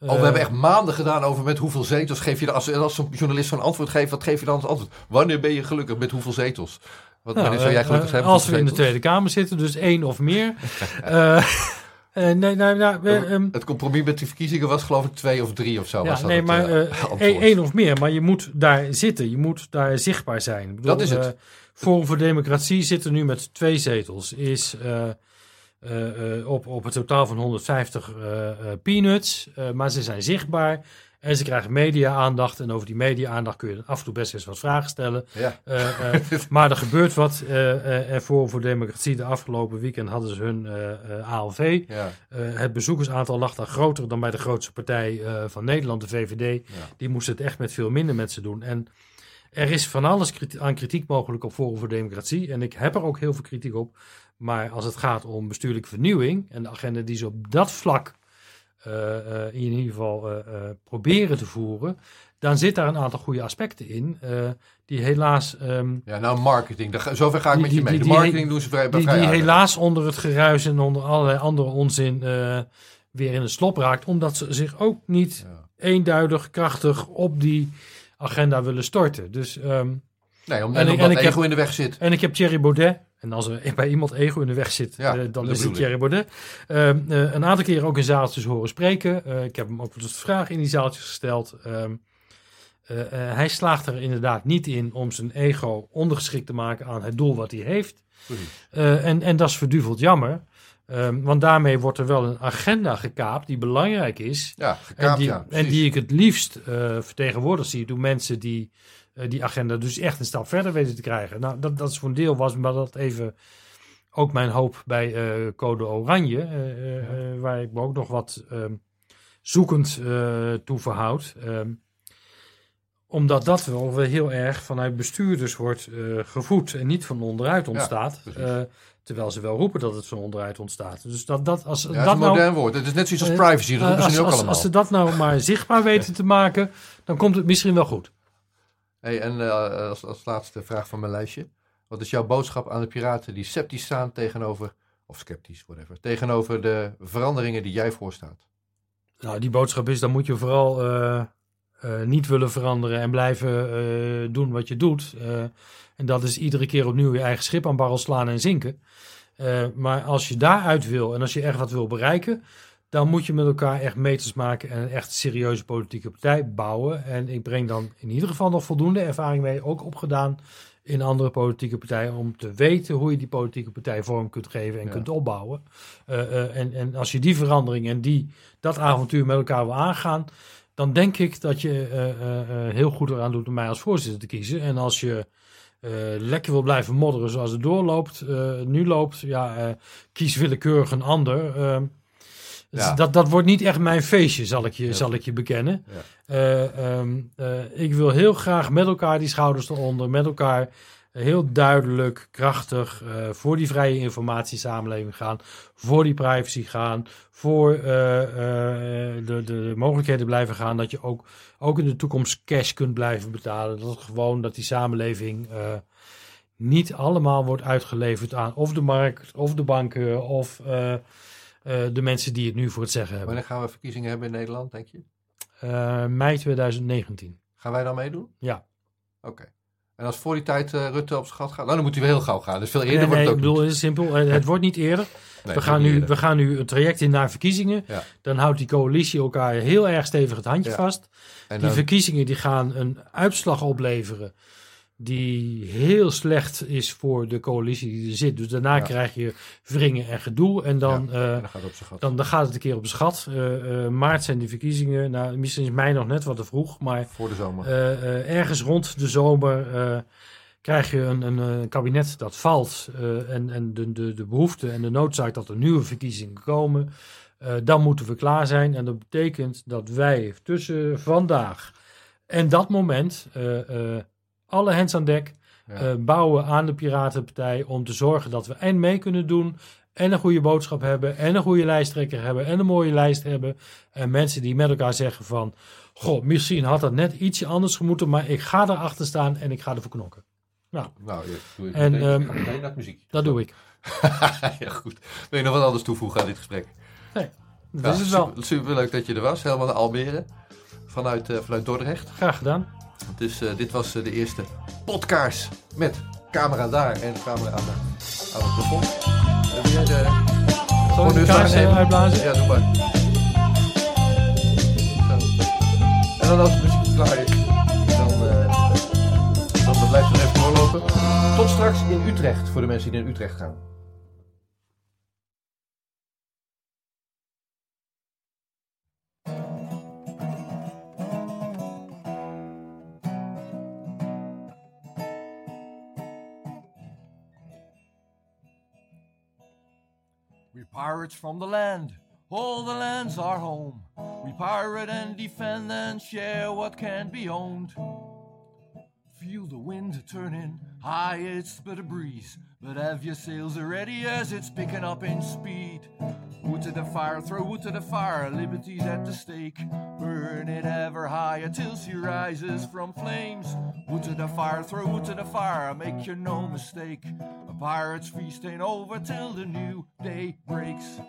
Oh, we hebben echt maanden gedaan over met hoeveel zetels geef je... Als, als zo'n journalist zo'n antwoord geeft, wat geef je dan als antwoord? Wanneer ben je gelukkig met hoeveel zetels? Wat, Nou, wanneer zou jij gelukkig zijn met Als we in de? Tweede Kamer zitten, dus één of meer. Eh, eh, nee, nou, we, ehm, Het compromis met die verkiezingen was geloof ik twee of drie of zo. was dat nee, het, maar één of meer. Maar je moet daar zitten. Je moet daar zichtbaar zijn. Ik bedoel, Dat is het. Forum voor Democratie zit er nu met twee zetels. Is eh, eh, eh, op, op het totaal van 150 eh, eh, peanuts. Maar ze zijn zichtbaar. En ze krijgen media-aandacht. En over die media-aandacht kun je af en toe best eens wat vragen stellen. Ja, maar er gebeurt wat. eh, en Forum voor Democratie de afgelopen weekend hadden ze hun ALV. ja, het bezoekersaantal lag daar groter dan bij de grootste partij van Nederland, de VVD. ja. Die moesten het echt met veel minder mensen doen. En er is van alles kriti- aan kritiek mogelijk op Forum voor Democratie. En ik heb er ook heel veel kritiek op. Maar als het gaat om bestuurlijke vernieuwing en de agenda die ze op dat vlak eh, eh, in ieder geval eh, proberen te voeren, dan zit daar een aantal goede aspecten in. die helaas, ehm, ja, nou marketing. Daar, zover ga ik Die- met je mee. die- De marketing doen ze vrij, die, vrij die helaas onder het geruis en onder allerlei andere onzin weer in de slop raakt. Omdat ze zich ook niet Ja. eenduidig krachtig op die agenda willen storten. Dus, ehm, Nee, om, En omdat en heb- ego in de weg zit. en ik heb Thierry Baudet. En als er bij iemand ego in de weg zit, Ja, eh, dan is het. Thierry Baudet. Ehm, eh, een aantal keren ook in zaaltjes horen spreken. Eh, ik heb hem ook eens vragen in die zaaltjes gesteld. Ehm, eh, eh, hij slaagt er inderdaad niet in om zijn ego ondergeschikt te maken aan het doel wat hij heeft. En, en dat is verduveld jammer. Ehm, want daarmee wordt er wel een agenda gekaapt die belangrijk is. Ja, En gekaapt, die, ja. en die ik het liefst eh vertegenwoordigd zie door mensen die eh, die agenda dus echt een stap verder weten te krijgen. Nou, dat, dat is voor een deel was, maar dat even ook mijn hoop bij eh, Code Oranje, waar ik me ook nog wat ehm, zoekend toe verhoud. Ehm, omdat dat wel heel erg vanuit bestuurders wordt gevoed en niet van onderuit ontstaat. Eh, terwijl ze wel roepen dat het van onderuit ontstaat. Dus dat, dat als Ja, dat is een nou modern woord. Het is net zoiets als eh, privacy. Dat eh, roepen ze als, nu ook als, allemaal. als ze dat nou maar zichtbaar weten te maken, dan komt het misschien wel goed. Hey, en eh, als, als laatste vraag van mijn lijstje. Wat is jouw boodschap aan de piraten die sceptisch staan tegenover, of sceptisch, whatever, tegenover de veranderingen die jij voorstaat? Nou, die boodschap is, dan moet je vooral eh, niet willen veranderen en blijven eh, doen wat je doet. Eh, en dat is iedere keer opnieuw je eigen schip aan barrel slaan en zinken. Maar als je daaruit wil en als je echt wat wil bereiken, dan moet je met elkaar echt meters maken en een echt serieuze politieke partij bouwen. En ik breng dan in ieder geval nog voldoende ervaring mee, ook opgedaan in andere politieke partijen, om te weten hoe je die politieke partij vorm kunt geven en Ja. kunt opbouwen. En, en als je die verandering en die, dat avontuur met elkaar wil aangaan, dan denk ik dat je eh, eh, eh, heel goed eraan doet om mij als voorzitter te kiezen. En als je lekker wil blijven modderen zoals het doorloopt, nu loopt, ja, kies willekeurig een ander. Ehm, dus Ja. dat, dat wordt niet echt mijn feestje, zal ik je, Ja. zal ik je bekennen. Ja. Eh, ehm, eh, ik wil heel graag met elkaar die schouders eronder, met elkaar heel duidelijk, krachtig eh, voor die vrije informatiesamenleving gaan, voor die privacy gaan, voor eh, eh, de, de mogelijkheden blijven gaan dat je ook, ook in de toekomst cash kunt blijven betalen. Dat gewoon dat die samenleving niet allemaal wordt uitgeleverd aan of de markt, of de banken, of de mensen die het nu voor het zeggen hebben. Wanneer gaan we verkiezingen hebben in Nederland, denk je? Mei 2019. Gaan wij dan meedoen? Ja. Oké. En als voor die tijd eh, Rutte op zijn gat gaat, nou, dan moet hij wel heel gauw gaan. Dus veel eerder nee, wordt nee, het ik ook bedoel, niet. het is simpel. Eh, Het wordt niet eerder. Nee, we, gaan nu, eerder. we gaan nu een traject in naar verkiezingen. Ja. Dan houdt die coalitie elkaar heel erg stevig het handje Ja. vast. En Die dan- verkiezingen die gaan een uitslag opleveren die heel slecht is voor de coalitie die er zit. Dus daarna Ja. krijg je wringen en gedoe. En dan, eh, en dan gaat het dan, dan gaat het een keer op de schat. Eh, eh, maart zijn die verkiezingen. Nou, misschien is mei nog net wat te vroeg. Maar voor de zomer. ergens rond de zomer krijg je een, een, een kabinet dat valt en, en de, de, de behoefte en de noodzaak dat er nieuwe verkiezingen komen, dan moeten we klaar zijn. En dat betekent dat wij tussen vandaag en dat moment alle hens aan dek Ja. eh, bouwen aan de Piratenpartij om te zorgen dat we en mee kunnen doen en een goede boodschap hebben en een goede lijsttrekker hebben en een mooie lijst hebben. En mensen die met elkaar zeggen van, goh, misschien had dat net ietsje anders gemoeten, maar ik ga erachter staan en ik ga ervoor knokken. Nou, ja, doe ik En, meteen, het muziek. Dat doe ik. ja, goed. Wil je nog wat anders toevoegen aan dit gesprek? Dat is het wel. Super, superleuk dat je er was, helemaal naar Almere. Vanuit, eh, vanuit Dordrecht. Graag gedaan. Dus eh, dit was eh, de eerste podcast met camera daar en camera aan, de, aan het plafond. Wil jij de... Zal de kaars eh, uitblazen? Ja, doe maar. Zo. En dan als de muziek klaar is, dan, eh, dan blijft het even doorlopen. Tot straks in Utrecht, voor de mensen die naar Utrecht gaan. Pirates from the land, all the land's our home. We pirate and defend and share what can be owned. Feel the wind turning, high it's but a breeze. But have your sails ready as it's picking up in speed. Wood to the fire, throw wood to the fire, liberty's at the stake. Burn it ever higher till she rises from flames. Wood to the fire, throw wood to the fire, make you no mistake. A pirate's feast ain't over till the new day breaks.